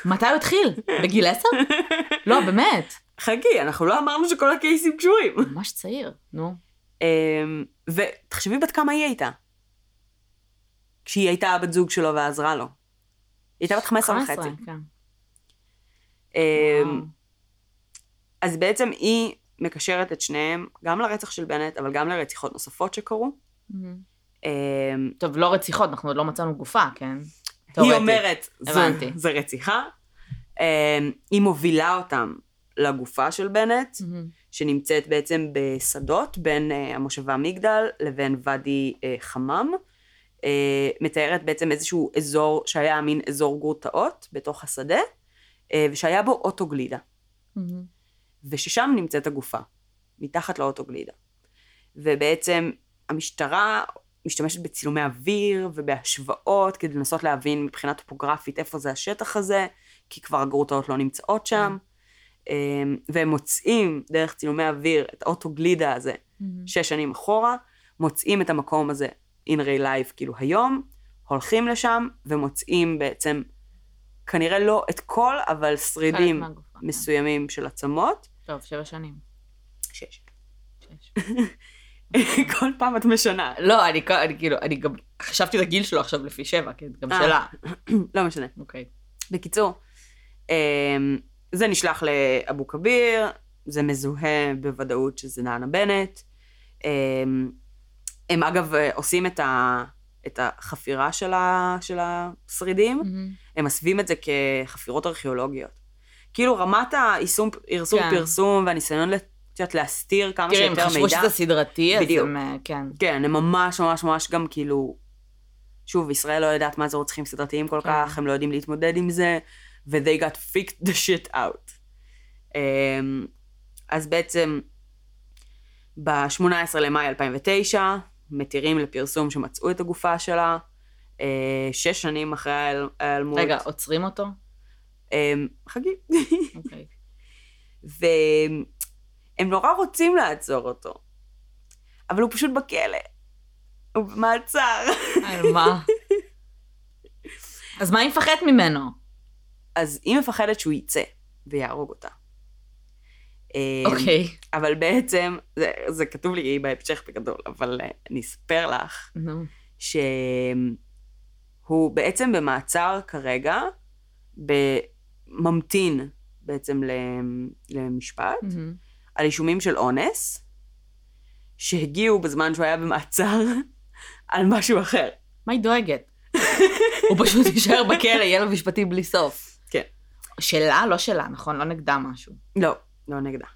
מתי הוא התחיל? בגיל 10? [laughs] לא, באמת. חכי, אנחנו לא אמרנו שכל הקייסים קשורים. [laughs] ממש צעיר, נו. אמ, ותחשבי בת כמה היא הייתה. כשהיא הייתה הבת זוג שלו ועזרה לו. היא הייתה בת 15 וחצי. כן. אז בעצם היא מקשרת את שניהם, גם לרצח של בנט, אבל גם לרציחות נוספות שקרו. מהמם. אמ, טוב, לא רציחות, אנחנו עוד לא מצאנו גופה, כן? תיאורטית. אומרת, זו. זה רציחה. אמ, היא מובילה אותם לגופה של בנט, מהמם. שנמצאת בעצם בשדות בין אה, המושבה מגדל לבין ואדי אה, חמם. אה, מתארת בעצם איזשהו אזור שהיה מין אזור גרוטאות בתוך השדה, אה, ושהיה בו אוטוגלידה. מהמם. וששם נמצאת הגופה, מתחת לאוטוגלידה. ובעצם המשטרה משתמשת בצילומי אוויר ובהשוואות כדי לנסות להבין מבחינה טופוגרפית איפה זה השטח הזה, כי כבר הגרוטאות לא נמצאות שם. אמ, והם מוצאים דרך צילומי אוויר את האוטוגלידה הזה מהמם. שש שנים אחורה, מוצאים את המקום הזה in real life כאילו היום, הולכים לשם ומוצאים בעצם כנראה לא את כל, אבל שרידים כן. מסוימים של עצמות. טוב, שבע שנים. שש. שש. [laughs] כל פעם את משנה. לא, אני כאילו, אני גם חשבתי את הגיל שלו עכשיו לפי שבע, כן, גם אה. שלה. [coughs] לא משנה. אוקיי. בקיצור, אמ, זה נשלח לאבו כביר, זה מזוהה בוודאות שזה נענה בנט. אמ, הם אגב אה, עושים את, ה, את החפירה של, ה, של השרידים, מהמם. הם מסווים את זה כחפירות ארכיאולוגיות. כאילו רמת האיסום, פרסום, כן. פרסום והניסיון את יודעת, להסתיר כמה תראי, הם שיותר חשבו מידע. שזה סדרתי, אז בדיוק. הם, אה, כן. כן, הם ממש ממש ממש גם כאילו... שוב, ישראל לא יודעת מה זה רוצחים סדרתיים כל כן. כך, הם לא יודעים להתמודד עם זה, ו-they got fixed the shit out. אמ, אז בעצם, ב-18 למאי 2009, מתירים לפרסום שמצאו את הגופה שלה, אה, שש שנים אחרי ההיעל- ההיעלמות. רגע, עוצרים אותו? אמ, חגי. אוקיי. והם נורא רוצים לעצור אותו, אבל הוא פשוט בכלא. הוא במעצר. על מה? אז מה היא מפחדת ממנו? אז היא מפחדת שהוא יצא ויהרוג אותה. אמ, אוקיי. אבל בעצם, זה, זה כתוב לי בהמשך בגדול, אבל אה, אני אספר לך נו. שהוא בעצם במעצר כרגע, ממתין בעצם למשפט, מהמם. על אישומים של אונס, שהגיעו בזמן שהוא היה במעצר [laughs] על משהו אחר. מה היא דואגת? [laughs] הוא פשוט יישאר בכלא, יהיה לו משפטים בלי סוף. כן. שלה? לא שלה, נכון? לא נגדה משהו. לא, לא נגדה.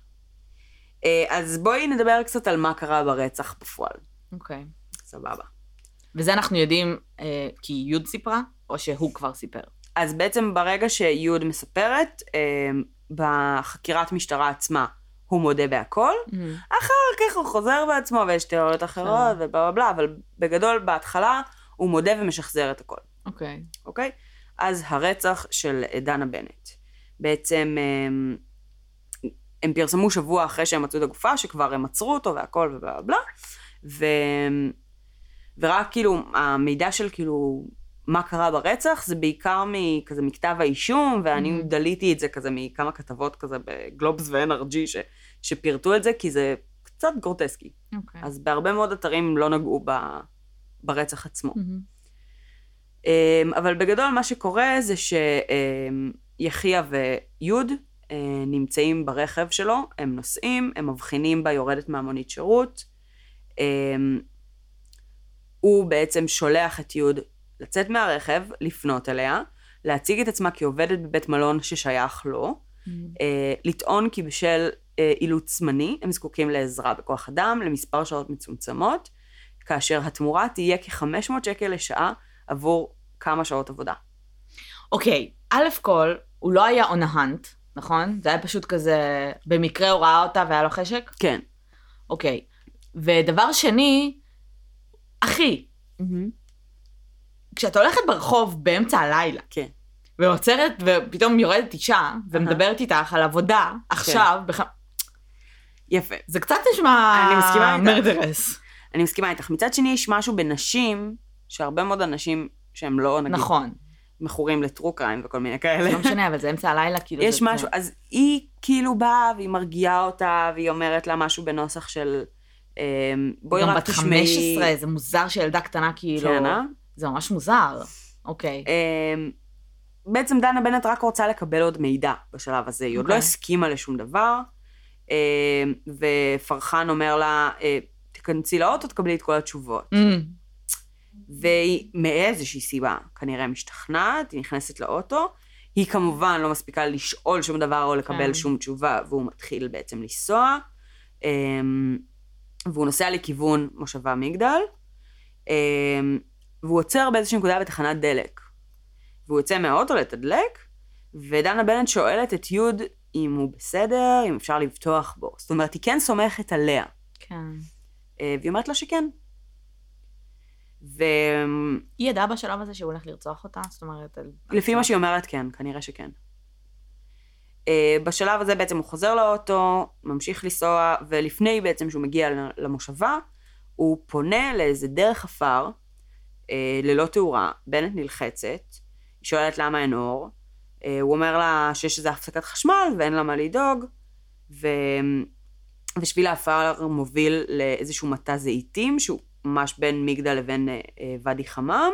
אה, אז בואי נדבר קצת על מה קרה ברצח בפועל. אוקיי. סבבה. וזה אנחנו יודעים אה, כי יוד סיפרה, או שהוא כבר סיפר? אז בעצם ברגע שיוד מספרת, אה, בחקירת משטרה עצמה הוא מודה בהכל, אחר כך הוא חוזר בעצמו ויש תיאוריות אחרות בסדר. ובלה בלה בלה, אבל בגדול בהתחלה הוא מודה ומשחזר את הכל, אוקיי. אוקיי? אז הרצח של דנה בנט. בעצם הם, הם פרסמו שבוע אחרי שהם מצאו את הגופה, שכבר הם עצרו אותו והכל ובלה בלה בלה, ו... ורק כאילו המידע של כאילו מה קרה ברצח זה בעיקר מכזה מכתב האישום, ואני Mhm. דליתי את זה כזה מכמה כתבות כזה בגלובס ו-NRG ש... שפירטו את זה, כי זה קצת גרוטסקי. אוקיי. אז בהרבה מאוד אתרים לא נגעו ב... ברצח עצמו. מהמם. אמ, אבל בגדול מה שקורה זה שיחיה ויוד אה, נמצאים ברכב שלו, הם נוסעים, הם מבחינים בה יורדת מהמונית שירות. אמ, הוא בעצם שולח את יוד לצאת מהרכב, לפנות אליה, להציג את עצמה כעובדת בבית מלון ששייך לו. אה, לטעון כי בשל אה, אילוץ זמני הם זקוקים לעזרה בכוח אדם למספר שעות מצומצמות, כאשר התמורה תהיה כ-500 שקל לשעה עבור כמה שעות עבודה. אוקיי, א' כל, הוא לא היה on a hunt, נכון? זה היה פשוט כזה, במקרה הוא ראה אותה והיה לו חשק? כן. אוקיי. ודבר שני, אחי, כשאת הולכת ברחוב באמצע הלילה, כן. ועוצרת, ופתאום יורדת אישה, ומדברת איתך על עבודה, עכשיו, בח... יפה. זה קצת נשמע אני מסכימה איתך. מרדרס. אני מסכימה איתך. מצד שני, יש משהו בנשים, שהרבה מאוד אנשים שהם לא, נגיד, נכון. מכורים לטרו קריים וכל מיני כאלה. לא משנה, אבל זה אמצע הלילה, כאילו... יש זה- משהו, אז היא כאילו באה והיא מרגיעה אותה, והיא אומרת לה משהו בנוסח של אמ, בואי גם רק בת תשמעי. 15, זה מוזר שילדה קטנה כאילו... כן, אה? זה ממש מוזר. אוקיי. אמ, בעצם דנה בנט רק רוצה לקבל עוד מידע בשלב הזה, היא עוד לא אוקיי. הסכימה לשום דבר, אמ, ופרחן אומר לה, אה, תיכנסי לאוטו, תקבלי את כל התשובות. אמ, והיא מאיזושהי סיבה כנראה משתכנעת, היא נכנסת לאוטו, היא כמובן לא מספיקה לשאול שום דבר או לקבל כן. שום תשובה, והוא מתחיל בעצם לנסוע, אמ, והוא נוסע לכיוון מושבה מגדל, והוא עוצר באיזושהי נקודה בתחנת דלק. והוא יוצא מהאוטו לתדלק, ודנה בנט שואלת את יוד אם הוא בסדר, אם אפשר לבטוח בו. זאת אומרת, היא כן סומכת עליה. כן. אה, והיא אומרת לה שכן. ולפי היא ידעה בשלב הזה שהוא הולך לרצוח אותה? זאת אומרת... על- מה שהיא אומרת, כן, כנראה שכן. אה, בשלב הזה בעצם הוא חוזר לאוטו, ממשיך לנסוע, ולפני בעצם שהוא מגיע למושבה, הוא פונה לאיזה דרך עפר, ללא תאורה, בנט נלחצת, היא שואלת למה אין אור, אה, הוא אומר לה שיש איזו הפסקת חשמל ואין לה מה לדאוג, ו... ושביל העפר מוביל לאיזשהו מטע זיתים, שהוא ממש בין מגדל לבין אה, אה, ואדי חמם.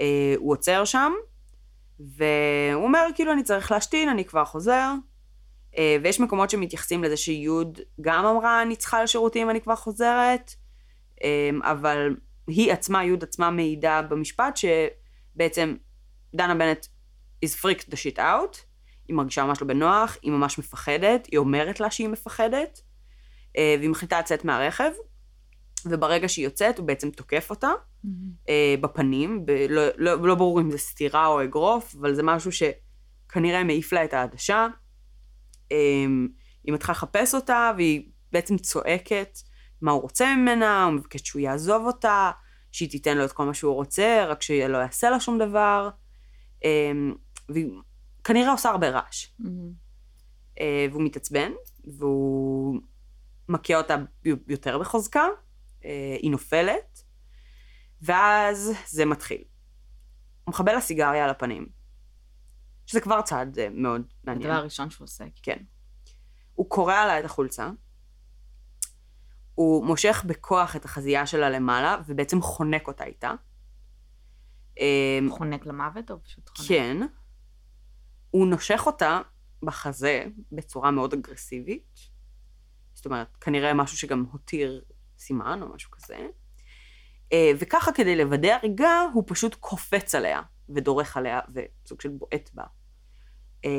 אה, הוא עוצר שם, והוא אומר, כאילו, אני צריך להשתין, אני כבר חוזר. אה, ויש מקומות שמתייחסים לזה שיוד גם אמרה, אני צריכה לשירותים, אני כבר חוזרת. אה, אבל היא עצמה, יוד עצמה מעידה במשפט, שבעצם דנה בנט is freaked the shit out. היא מרגישה ממש לא בנוח, היא ממש מפחדת, היא אומרת לה שהיא מפחדת, אה, והיא מחליטה לצאת מהרכב, וברגע שהיא יוצאת, הוא בעצם תוקף אותה. מהמם. אה, בפנים, ב- לא, לא, לא ברור אם זה סטירה או אגרוף, אבל זה משהו שכנראה מעיף לה את העדשה. אה, היא מתחילה לחפש אותה, והיא בעצם צועקת מה הוא רוצה ממנה, הוא מבקש שהוא יעזוב אותה, שהיא תיתן לו את כל מה שהוא רוצה, רק שלא יעשה לה שום דבר. אה, והיא כנראה עושה הרבה רעש. מהמם. אה, והוא מתעצבן, והוא מכה אותה יותר בחוזקה, אה, היא נופלת, ואז זה מתחיל. הוא מכבה לה סיגריה על הפנים, שזה כבר צעד אה, מאוד מעניין. הדבר הראשון שהוא עושה. כן. הוא קורע לה את החולצה, הוא מושך בכוח את החזייה שלה למעלה, ובעצם חונק אותה איתה. אה, חונק למוות או פשוט חונק? כן. הוא נושך אותה בחזה בצורה מאוד אגרסיבית. זאת אומרת, כנראה משהו שגם הותיר סימן או משהו כזה. אה, וככה כדי לוודא הריגה, הוא פשוט קופץ עליה ודורך עליה וסוג של בועט בה. אה,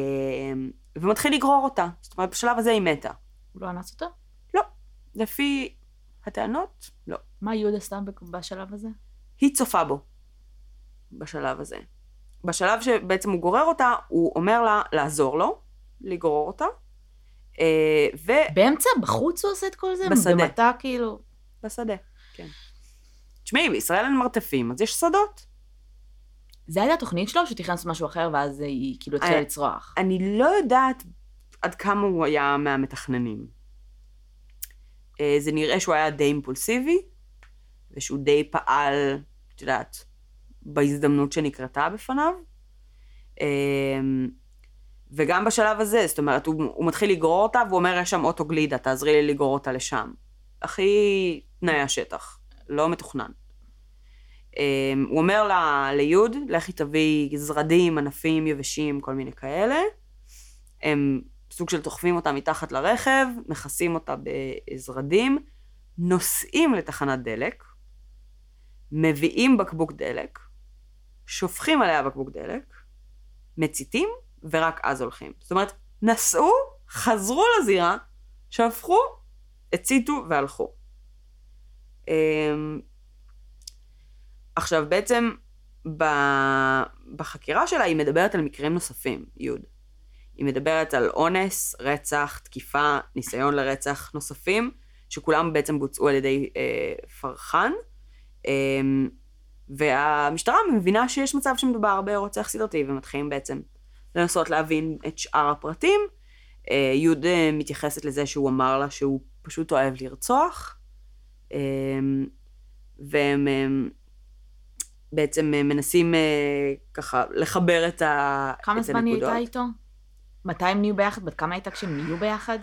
ומתחיל לגרור אותה. זאת אומרת, בשלב הזה היא מתה. הוא לא אנס אותה? לפי הטענות, לא. מה יהודה ב- בשלב הזה? היא צופה בו בשלב הזה. בשלב שבעצם הוא גורר אותה, הוא אומר לה לעזור לו, לגרור אותה, אה, באמצע, בחוץ הוא עושה את כל זה? בשדה. במטע כאילו... ובשדה, כן. תשמעי, בישראל אין מרתפים, אז יש שדות. זה הייתה התוכנית שלו, שהוא תכנן לעשות משהו אחר, ואז היא כאילו התחילה אה, לצרוח. אני לא יודעת עד כמה הוא היה מהמתכננים. אה, זה נראה שהוא היה די אימפולסיבי, ושהוא די פעל, את יודעת, בהזדמנות שנקרתה בפניו. אה, וגם בשלב הזה, זאת אומרת, הוא, הוא מתחיל לגרור אותה, והוא אומר, יש שם אוטו גלידה, תעזרי לי לגרור אותה לשם. הכי תנאי השטח, לא מתוכנן. אה, הוא אומר לה, ליוד, לכי תביאי זרדים, ענפים יבשים, כל מיני כאלה. הם סוג של דוחפים אותה מתחת לרכב, מכסים אותה בזרדים, נוסעים לתחנת דלק, מביאים בקבוק דלק, שופכים עליה בקבוק דלק, מציתים, ורק אז הולכים. זאת אומרת, נסעו, חזרו לזירה, שפכו, הציתו והלכו. אמ, עכשיו, בעצם בחקירה שלה היא מדברת על מקרים נוספים, יוד. היא מדברת על אונס, רצח, תקיפה, ניסיון לרצח נוספים, שכולם בעצם בוצעו על ידי אה, פרחן. אה, והמשטרה מבינה שיש מצב שמדובר ברוצח סדרתי, ומתחילים בעצם לנסות להבין את שאר הפרטים. אה, יוד אה, מתייחסת לזה שהוא אמר לה שהוא פשוט אוהב לרצוח, אה, והם אה, בעצם אה, מנסים אה, ככה לחבר את, ה, כמה את זמן היא. הייתה איתו? מתי הם נהיו ביחד? בת כמה הייתה כשהם נהיו ביחד?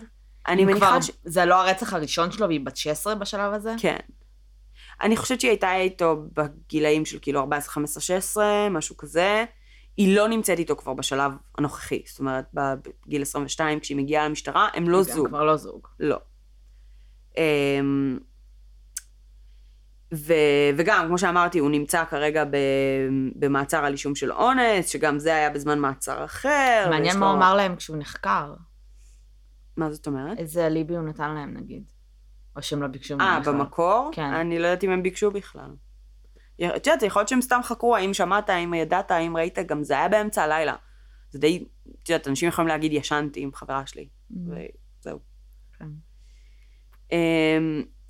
אני מניחה כבר- ש... זה לא הרצח הראשון שלו והיא בת 16 בשלב הזה? כן. אני חושבת שהיא הייתה איתו בגילאים של כאילו 14, 15, 16, משהו כזה. היא לא נמצאת איתו כבר בשלב הנוכחי. זאת אומרת, בגיל 22, כשהיא מגיעה למשטרה, הם לא זוג. גם כבר לא זוג. לא. אמ, ו, וגם, כמו שאמרתי, הוא נמצא כרגע ב, במעצר על אישום של אונס, שגם זה היה בזמן מעצר אחר. מעניין מה הוא אמר להם כשהוא נחקר. מה זאת אומרת? איזה אליבי הוא נתן להם, נגיד. או שהם לא ביקשו אה, ממנו בכלל. במקור? כן. אני לא יודעת אם הם ביקשו בכלל. את יודעת, יכול להיות שהם סתם חקרו, האם שמעת, האם ידעת, האם ראית, גם זה היה באמצע הלילה. זה די, את יודעת, אנשים יכולים להגיד, ישנתי עם חברה שלי, Mhm. וזהו. כן.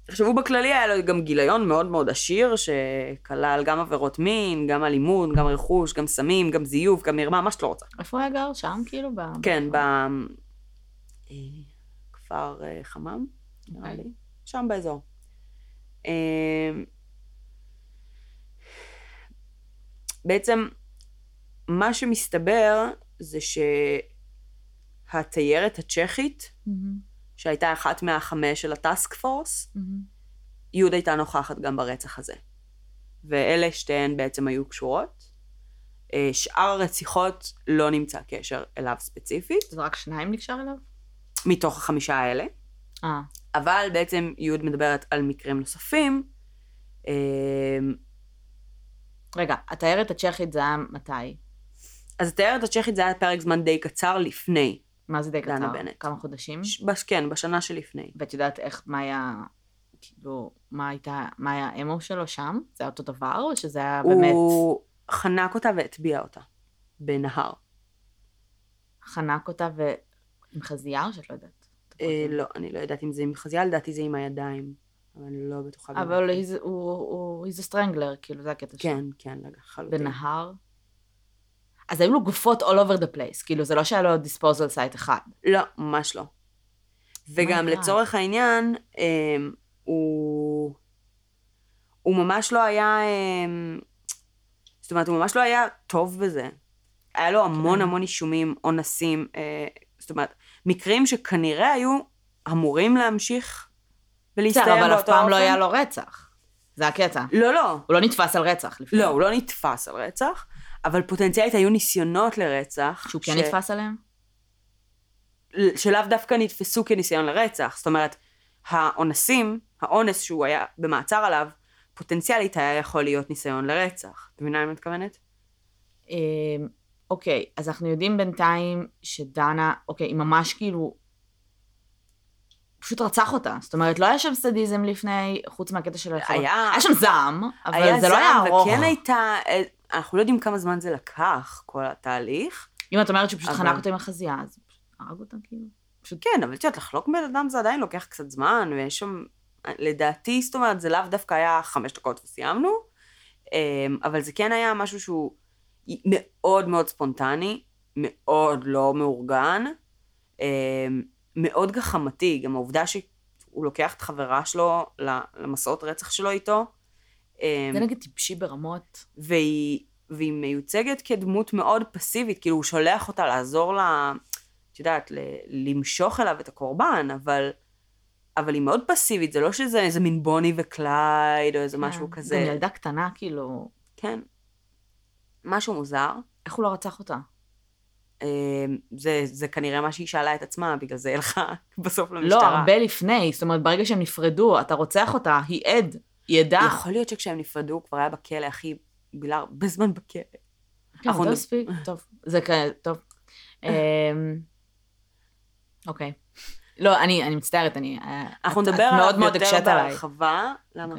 עכשיו, הוא בכללי היה לו גם גיליון מאוד מאוד עשיר, שכלל גם עבירות מין, גם אלימות, גם רכוש, גם סמים, גם זיוף, גם מרמה, מה שאת לא רוצה. איפה היה גר? שם, כאילו? ב... כן, בכפר אה, חמם, נראה אוקיי. לי, שם באזור. אמ, בעצם, מה שמסתבר זה שהתיירת הצ'כית, מהמם, שהייתה אחת מהחמש של הטאסק פורס, מהמם. יהוד הייתה נוכחת גם ברצח הזה. ואלה שתיהן בעצם היו קשורות. אה, שאר הרציחות לא נמצא קשר אליו ספציפית, זה רק שניים נקשר אליו? מתוך החמישה האלה. אה, אבל בעצם יהוד מדברת על מקרים נוספים. אה, רגע, התיירת הצ'כית זה היה מתי? אז התיירת הצ'כית זה היה פרק זמן די קצר לפני. מה זה די דנה קצר? בנט. כמה חודשים? ש- בש, כן, בשנה שלפני. ואת יודעת איך, מה היה, כאילו, מה הייתה, מה היה האמו שלו שם? זה היה אותו דבר, או שזה היה באמת הוא חנק אותה והטביע אותה בנהר. חנק אותה ו... עם חזייה, או שאת לא יודעת? אה, לא, אני לא יודעת אם זה עם חזייה, לדעתי זה עם הידיים. אבל אני לא בטוחה. אבל הוא, הוא, a strangler, כאילו, זה הקטע שלו. כן, כן, לחלוטין. בנהר. אז היו לו גופות all over the place, כאילו, זה לא שהיה לו disposal site אחד. לא, ממש לא. וגם God. לצורך העניין, אמ, הוא... הוא ממש לא היה... אמ, זאת אומרת, הוא ממש לא היה טוב בזה. היה לו המון כן. המון אישומים, אונסים, אה, זאת אומרת, מקרים שכנראה היו אמורים להמשיך ולהסתיים באותו אבל אופן. אף פעם לא היה לו רצח. זה הקטע. לא, לא. הוא לא נתפס על רצח לפני. לא, הוא לא נתפס על רצח, אבל פוטנציאלית היו ניסיונות לרצח. שהוא כן ש- נתפס עליהם? שלאו דווקא נתפסו כניסיון לרצח. זאת אומרת, האונסים, האונס שהוא היה במעצר עליו, פוטנציאלית היה יכול להיות ניסיון לרצח. את מבינה למה מתכוונת? אמ, אוקיי, אז אנחנו יודעים בינתיים שדנה, אוקיי, היא ממש כאילו... פשוט רצח אותה. זאת אומרת, לא היה שם סדיזם לפני, חוץ מהקטע של היכולות. היה... היה שם זעם, אבל היה זה לא היה זעם, ארוך. וכן הייתה... אנחנו לא יודעים כמה זמן זה לקח, כל התהליך. אם את אומרת שהוא פשוט אבל- חנק אותה עם החזייה, אז פשוט הרג אותה כאילו. כן, אבל את יודעת, לחלוק בן אדם זה עדיין לוקח קצת זמן, ויש שם... לדעתי, זאת אומרת, זה לאו דווקא היה חמש דקות וסיימנו, אמ, אבל זה כן היה משהו שהוא מאוד מאוד ספונטני, מאוד לא מאורגן, אמ, מאוד גחמתי, גם העובדה שהוא לוקח את חברה שלו למסעות רצח שלו איתו, זה נגיד טיפשי ברמות. והיא, והיא מיוצגת כדמות מאוד פסיבית, כאילו הוא שולח אותה לעזור לה, את יודעת, ל- למשוך אליו את הקורבן, אבל, אבל היא מאוד פסיבית, זה לא שזה איזה מין בוני וקלייד או איזה משהו כן. כזה. גם ילדה קטנה, כאילו, כן. משהו מוזר. איך הוא לא רצח אותה? אה, זה, זה כנראה מה שהיא שאלה את עצמה, בגלל זה היא הלכה [laughs] בסוף לא, למשטרה. הרבה לפני, זאת אומרת, ברגע שהם נפרדו, אתה רוצח אותה, היא עד, עדה. יכול להיות שכשהם נפרדו, הוא כבר היה בכלא, אחי, בילה הרבה זמן בכלא. כן, אנחנו אותו נ- מספיק, [laughs] טוב, זה כאלה, טוב. אמ, אוקיי. לא, אני אני מצטערת, אני... אה, אנחנו נדבר עליו מאוד יותר. בהרחבה. למה?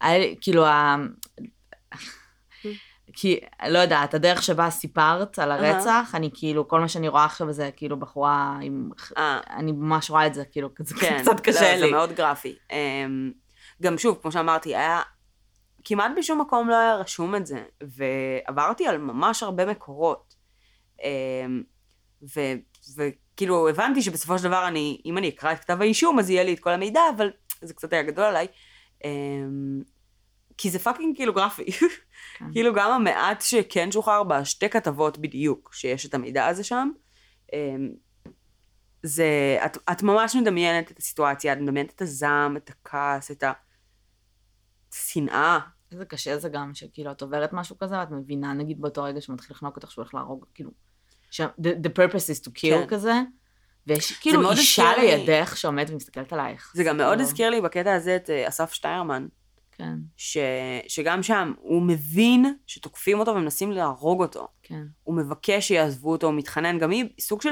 אוקיי. כאילו, ה... [laughs] כי, לא יודעת, הדרך שבה סיפרת על הרצח, אני כאילו, כל מה שאני רואה עכשיו זה כאילו בחורה עם... אה, אני ממש רואה את זה, כאילו, זה כן, קצת קשה לא, לי. זה מאוד גרפי. גם שוב, כמו שאמרתי, היה... כמעט בשום מקום לא היה רשום את זה, ועברתי על ממש הרבה מקורות. אמ, ו, וכאילו, הבנתי שבסופו של דבר, אני, אם אני אקרא את כתב האישום, אז יהיה לי את כל המידע, אבל זה קצת היה גדול עליי. אמ, כי זה fucking כאילו גרפי. כן. כאילו גם המעט שכן שוחרר בשתי כתבות בדיוק, שיש את המידע הזה שם, אמ, זה, את, את ממש מדמיינת את הסיטואציה, את מדמיינת את הזעם, את הכעס, את השנאה. איזה קשה זה גם, שכאילו, את עוברת משהו כזה, ואת מבינה, נגיד באותו רגע שמתחיל לחנוק אותך, שהוא הולך להרוג, כאילו, ש... the, the purpose is to kill כן. כזה, ויש כאילו אישה הזכיר לי- לידך שעומדת ומסתכלת עלייך. זה גם מאוד כאילו- הזכיר לי בקטע הזה את אה, אסף שטיירמן. כן, ש, שגם שם הוא מבין שתוקפים אותו ומנסים להרוג אותו. כן. הוא מבקש שיעזבו אותו, הוא מתחנן, גם היא סוג של,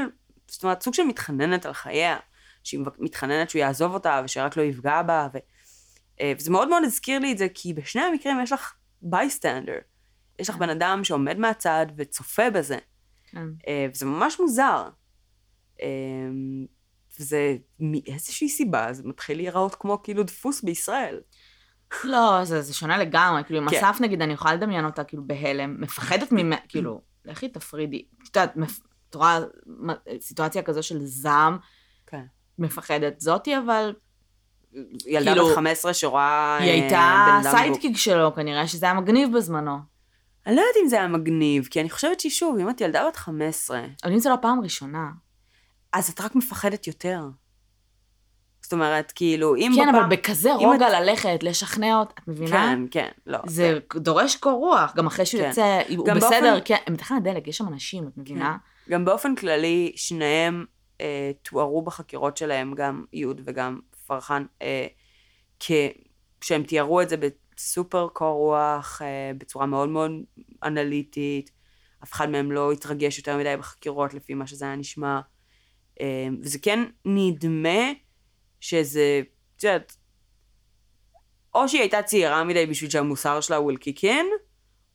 זאת אומרת, סוג של מתחננת על חייה, שהיא מתחננת שהוא יעזוב אותה ושרק לא יפגע בה, ו, אה, וזה מאוד מאוד הזכיר לי את זה, כי בשני המקרים יש לך בייסטנדר. יש לך כן. בן אדם שעומד מהצד וצופה בזה, כן. אה, וזה ממש מוזר. אה, וזה מאיזושהי סיבה, זה מתחיל להיראות כמו כאילו דפוס בישראל. לא, זה, זה שונה לגמרי, כאילו עם כן. אסף נגיד, אני יכולה לדמיין אותה כאילו בהלם, מפחדת ממנה, כאילו, לכי תפרידי. את יודעת, את רואה סיטואציה כזו של זעם, כן. מפחדת. זאתי אבל, ילדה כאילו, בת 15 שרואה היא אה, הייתה סיידקיק שלו, כנראה שזה היה מגניב בזמנו. אני לא יודעת אם זה היה מגניב, כי אני חושבת ששוב, אם את ילדה בת 15, אבל אם זו לא פעם ראשונה. אז את רק מפחדת יותר. זאת אומרת, כאילו, אם כן, בפעם... אבל בכזה רוגע את- ללכת, לשכנע אותה, את מבינה? כן, כן, לא. זה דורש קור רוח, גם אחרי שהוא כן. יוצא, הוא בסדר, באופן- כן, הם בתחנת דלק, יש שם אנשים, את מבינה? גם באופן כללי, שניהם אה, תוארו בחקירות שלהם, גם יוד וגם פרחן, אה, כ... שהם תיארו את זה בסופר קור רוח, אה, בצורה מאוד מאוד אנליטית. אף אחד מהם לא התרגש יותר מדי בחקירות לפי מה שזה היה נשמע. אה, וזה כן נדמה שזה, את יודעת, או שהיא הייתה צעירה מדי בשביל שהמוסר שלה הוא אלקיקן,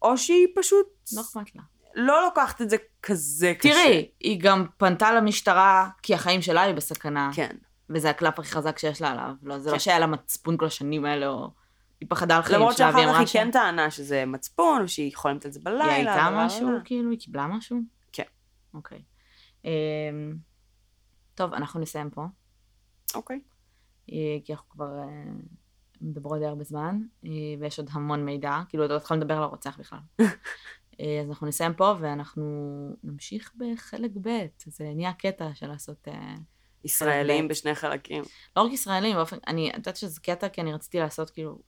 או שהיא פשוט לא אכפת לה. לא לוקחת את זה כזה קשה. תראי, היא גם פנתה למשטרה כי החיים שלה היו בסכנה, כן. וזה הקלף הכי חזק שיש לה עליו. לא, זה לא כן. שהיה לה מצפון כל השנים האלה, או... היא פחדה על חיים למרות שלה, שאחר והיא כך אמרה היא ש... כן טענה שזה מצפון, ושהיא חולמת על זה בלילה. היא הייתה משהו. כאילו, היא קיבלה משהו? כן. אוקיי. אמ, טוב, אנחנו נסיים פה, אוקיי. אה, כי אנחנו כבר אה, מדברות די הרבה זמן, אה, ויש עוד המון מידע, כאילו, עוד לא התחלנו לדבר על הרוצח בכלל. [laughs] אה, אז אנחנו נסיים פה, ואנחנו נמשיך בחלק ב', זה נהיה קטע של לעשות... אה, ישראלים חלק. בשני חלקים. לא רק ישראלים, באופן, אני את יודעת שזה קטע, כי אני רציתי לעשות כאילו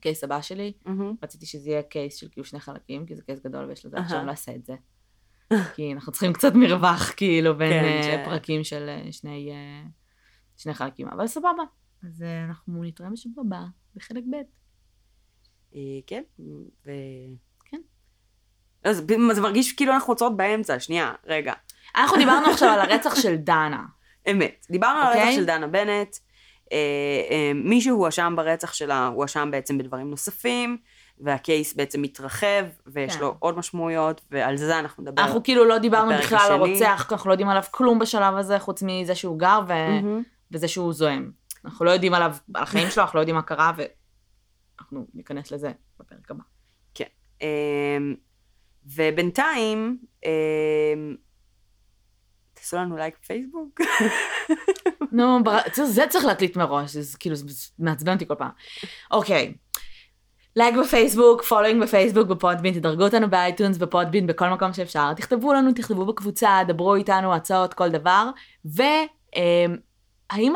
קייס הבא שלי, רציתי שזה יהיה קייס של כאילו שני חלקים, כי זה קייס גדול ויש לזה. עכשיו לא אעשה את זה. כי אנחנו צריכים קצת מרווח, כאילו, בין כן, ש- פרקים של אה, שני, אה, שני חלקים, אבל סבבה. אז אה, אנחנו נתראה בשבוע הבא, בחלק ב'. כן, ו... כן. לא, זה מרגיש כאילו אנחנו עוצרות באמצע, שנייה, רגע. אנחנו דיברנו [laughs] עכשיו על הרצח של דנה. אמת. דיברנו על אוקיי. הרצח של דנה בנט. אה, אה, מי שהואשם ברצח שלה, הואשם בעצם בדברים נוספים, והקייס בעצם מתרחב, ויש כן. לו עוד משמעויות, ועל זה אנחנו נדבר. אנחנו כאילו לא דיברנו בכלל על. הרוצח, אנחנו לא יודעים עליו כלום בשלב הזה, חוץ מזה שהוא גר ו... מהמם. וזה שהוא זועם. אנחנו לא יודעים עליו, על החיים שלו, אנחנו לא יודעים מה קרה, ואנחנו ניכנס לזה בפרק הבא. אמ, ובינתיים, אמ, תעשו לנו לייק בפייסבוק. נו. זה- צריך להקליט מראש, זה כאילו, מעצבן אותי כל פעם. אוקיי. לייק בפייסבוק, following בפייסבוק, ב Podbean, תדרגו אותנו ב iTunes, ב Podbean, בכל מקום שאפשר. תכתבו לנו, תכתבו בקבוצה, דברו איתנו, הצעות, כל דבר. והאם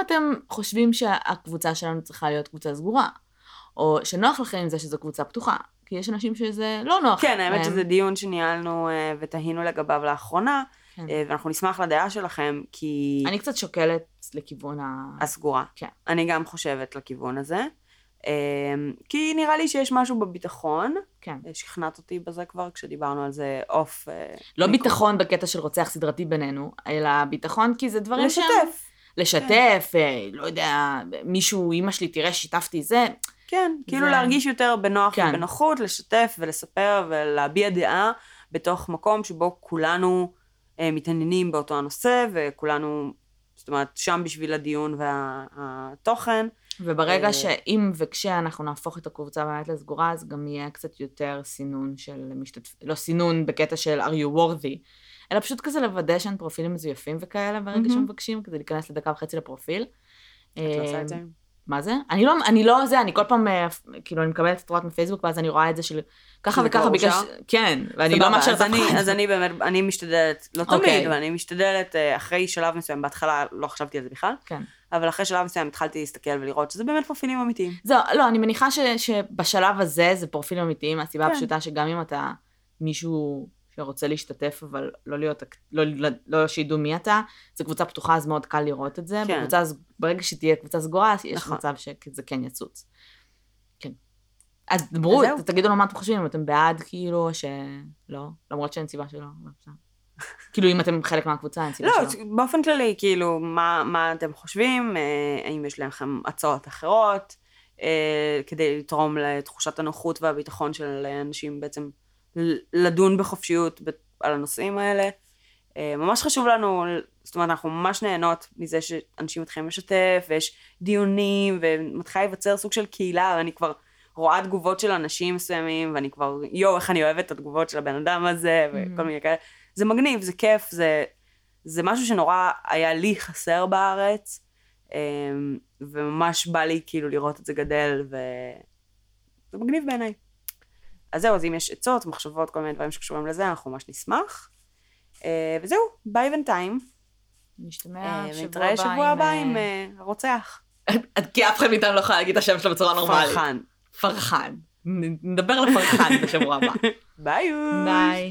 אתם חושבים שהקבוצה שלנו צריכה להיות קבוצה סגורה? או שנוח לכם עם זה שזו קבוצה פתוחה? כי יש אנשים שזה לא נוח כן, האמת. שזה דיון שניהלנו אה, ותהינו לגביו לאחרונה, כן. אה, ואנחנו נשמח לדעה שלכם, כי... אני קצת שוקלת לכיוון ה... הסגורה. כן. אני גם חושבת לכיוון הזה. אמ, כי נראה לי שיש משהו בביטחון. כן. אה, שכנעת אותי בזה כבר כשדיברנו על זה אוף. אה, לא מיקרו. ביטחון בקטע של רוצח סדרתי בינינו, אלא ביטחון כי זה דברים שהם... לשתף. לשתף, אה, לא יודע, מישהו, אימא שלי תראה, שיתפתי זה. כן, כאילו זה- להרגיש יותר בנוח כן. ובנוחות, לשתף ולספר ולהביע דעה בתוך מקום שבו כולנו אה, מתעניינים באותו הנושא, וכולנו, זאת אומרת, שם בשביל הדיון והתוכן. וברגע אה, שאם וכשאנחנו נהפוך את הקבוצה באמת לסגורה, אז גם יהיה קצת יותר סינון של משתתפים, לא סינון בקטע של are you worthy, אלא פשוט כזה לוודא שאין פרופילים מזויפים וכאלה ברגע מהמם. שמבקשים, כדי להיכנס לדקה וחצי לפרופיל. את לא עושה את זה? מה זה? אני לא, אני לא זה, אני כל פעם, אה, כאילו, אני מקבלת התראות מפייסבוק, ואז אני רואה את זה של ככה שזה וככה ביקש, אושר? כן, ואני לא מאשרת אף אחד. אז אני באמת, אני משתדלת, לא אוקיי. תמיד, אבל אני משתדלת אה, אחרי שלב מסוים, בהתחלה לא חשבתי על זה בכלל, כן. אבל אחרי שלב מסוים התחלתי להסתכל ולראות שזה באמת פרופילים אמיתיים. זהו, לא, אני מניחה ש, שבשלב הזה זה פרופילים אמיתיים, מהסיבה כן. הפשוטה שגם אם אתה מישהו שרוצה להשתתף, אבל לא להיות, לא, לא, לא שידעו מי אתה, זו קבוצה פתוחה, אז מאוד קל לראות את זה. כן. בקבוצה, ברגע שתהיה קבוצה סגורה, יש נכון. מצב שזה כן יצוץ. אז דברו. תגידו לו מה אתם חושבים, אם אתם בעד, כאילו, שלא, למרות שאין סיבה שלא. לא. כאילו, אם אתם חלק מהקבוצה, אין סיבה לא, שלא. באופן כללי, כאילו, מה, מה אתם חושבים? אה, האם יש לכם הצעות אחרות? אה, כדי לתרום לתחושת הנוחות והביטחון של אנשים בעצם לדון בחופשיות על הנושאים האלה. אה, ממש חשוב לנו, זאת אומרת, אנחנו ממש נהנות מזה שאנשים מתחילים לשתף, ויש דיונים, ומתחילה להיווצר סוג של קהילה, ואני כבר רואה תגובות של אנשים מסוימים, ואני כבר, יואו, איך אני אוהבת את התגובות של הבן אדם הזה, וכל Mhm. מיני כאלה. זה מגניב, זה כיף, זה, זה משהו שנורא היה לי חסר בארץ, אמ, וממש בא לי כאילו לראות את זה גדל, וזה מגניב בעיניי. אז זהו, אז אם יש עצות, מחשבות, כל מיני דברים שקשורים לזה, אנחנו ממש נשמח. אה, וזהו, ביי בינתיים. נשתמע אה, שבוע הבא שבוע הבא אה, עם הרוצח. כי אף אחד מאיתנו לא יכול להגיד את השם שלו בצורה נורמלית. פרחן. פרחן. נדבר על פרחן בשבוע הבא. [laughs] ביי. ביי.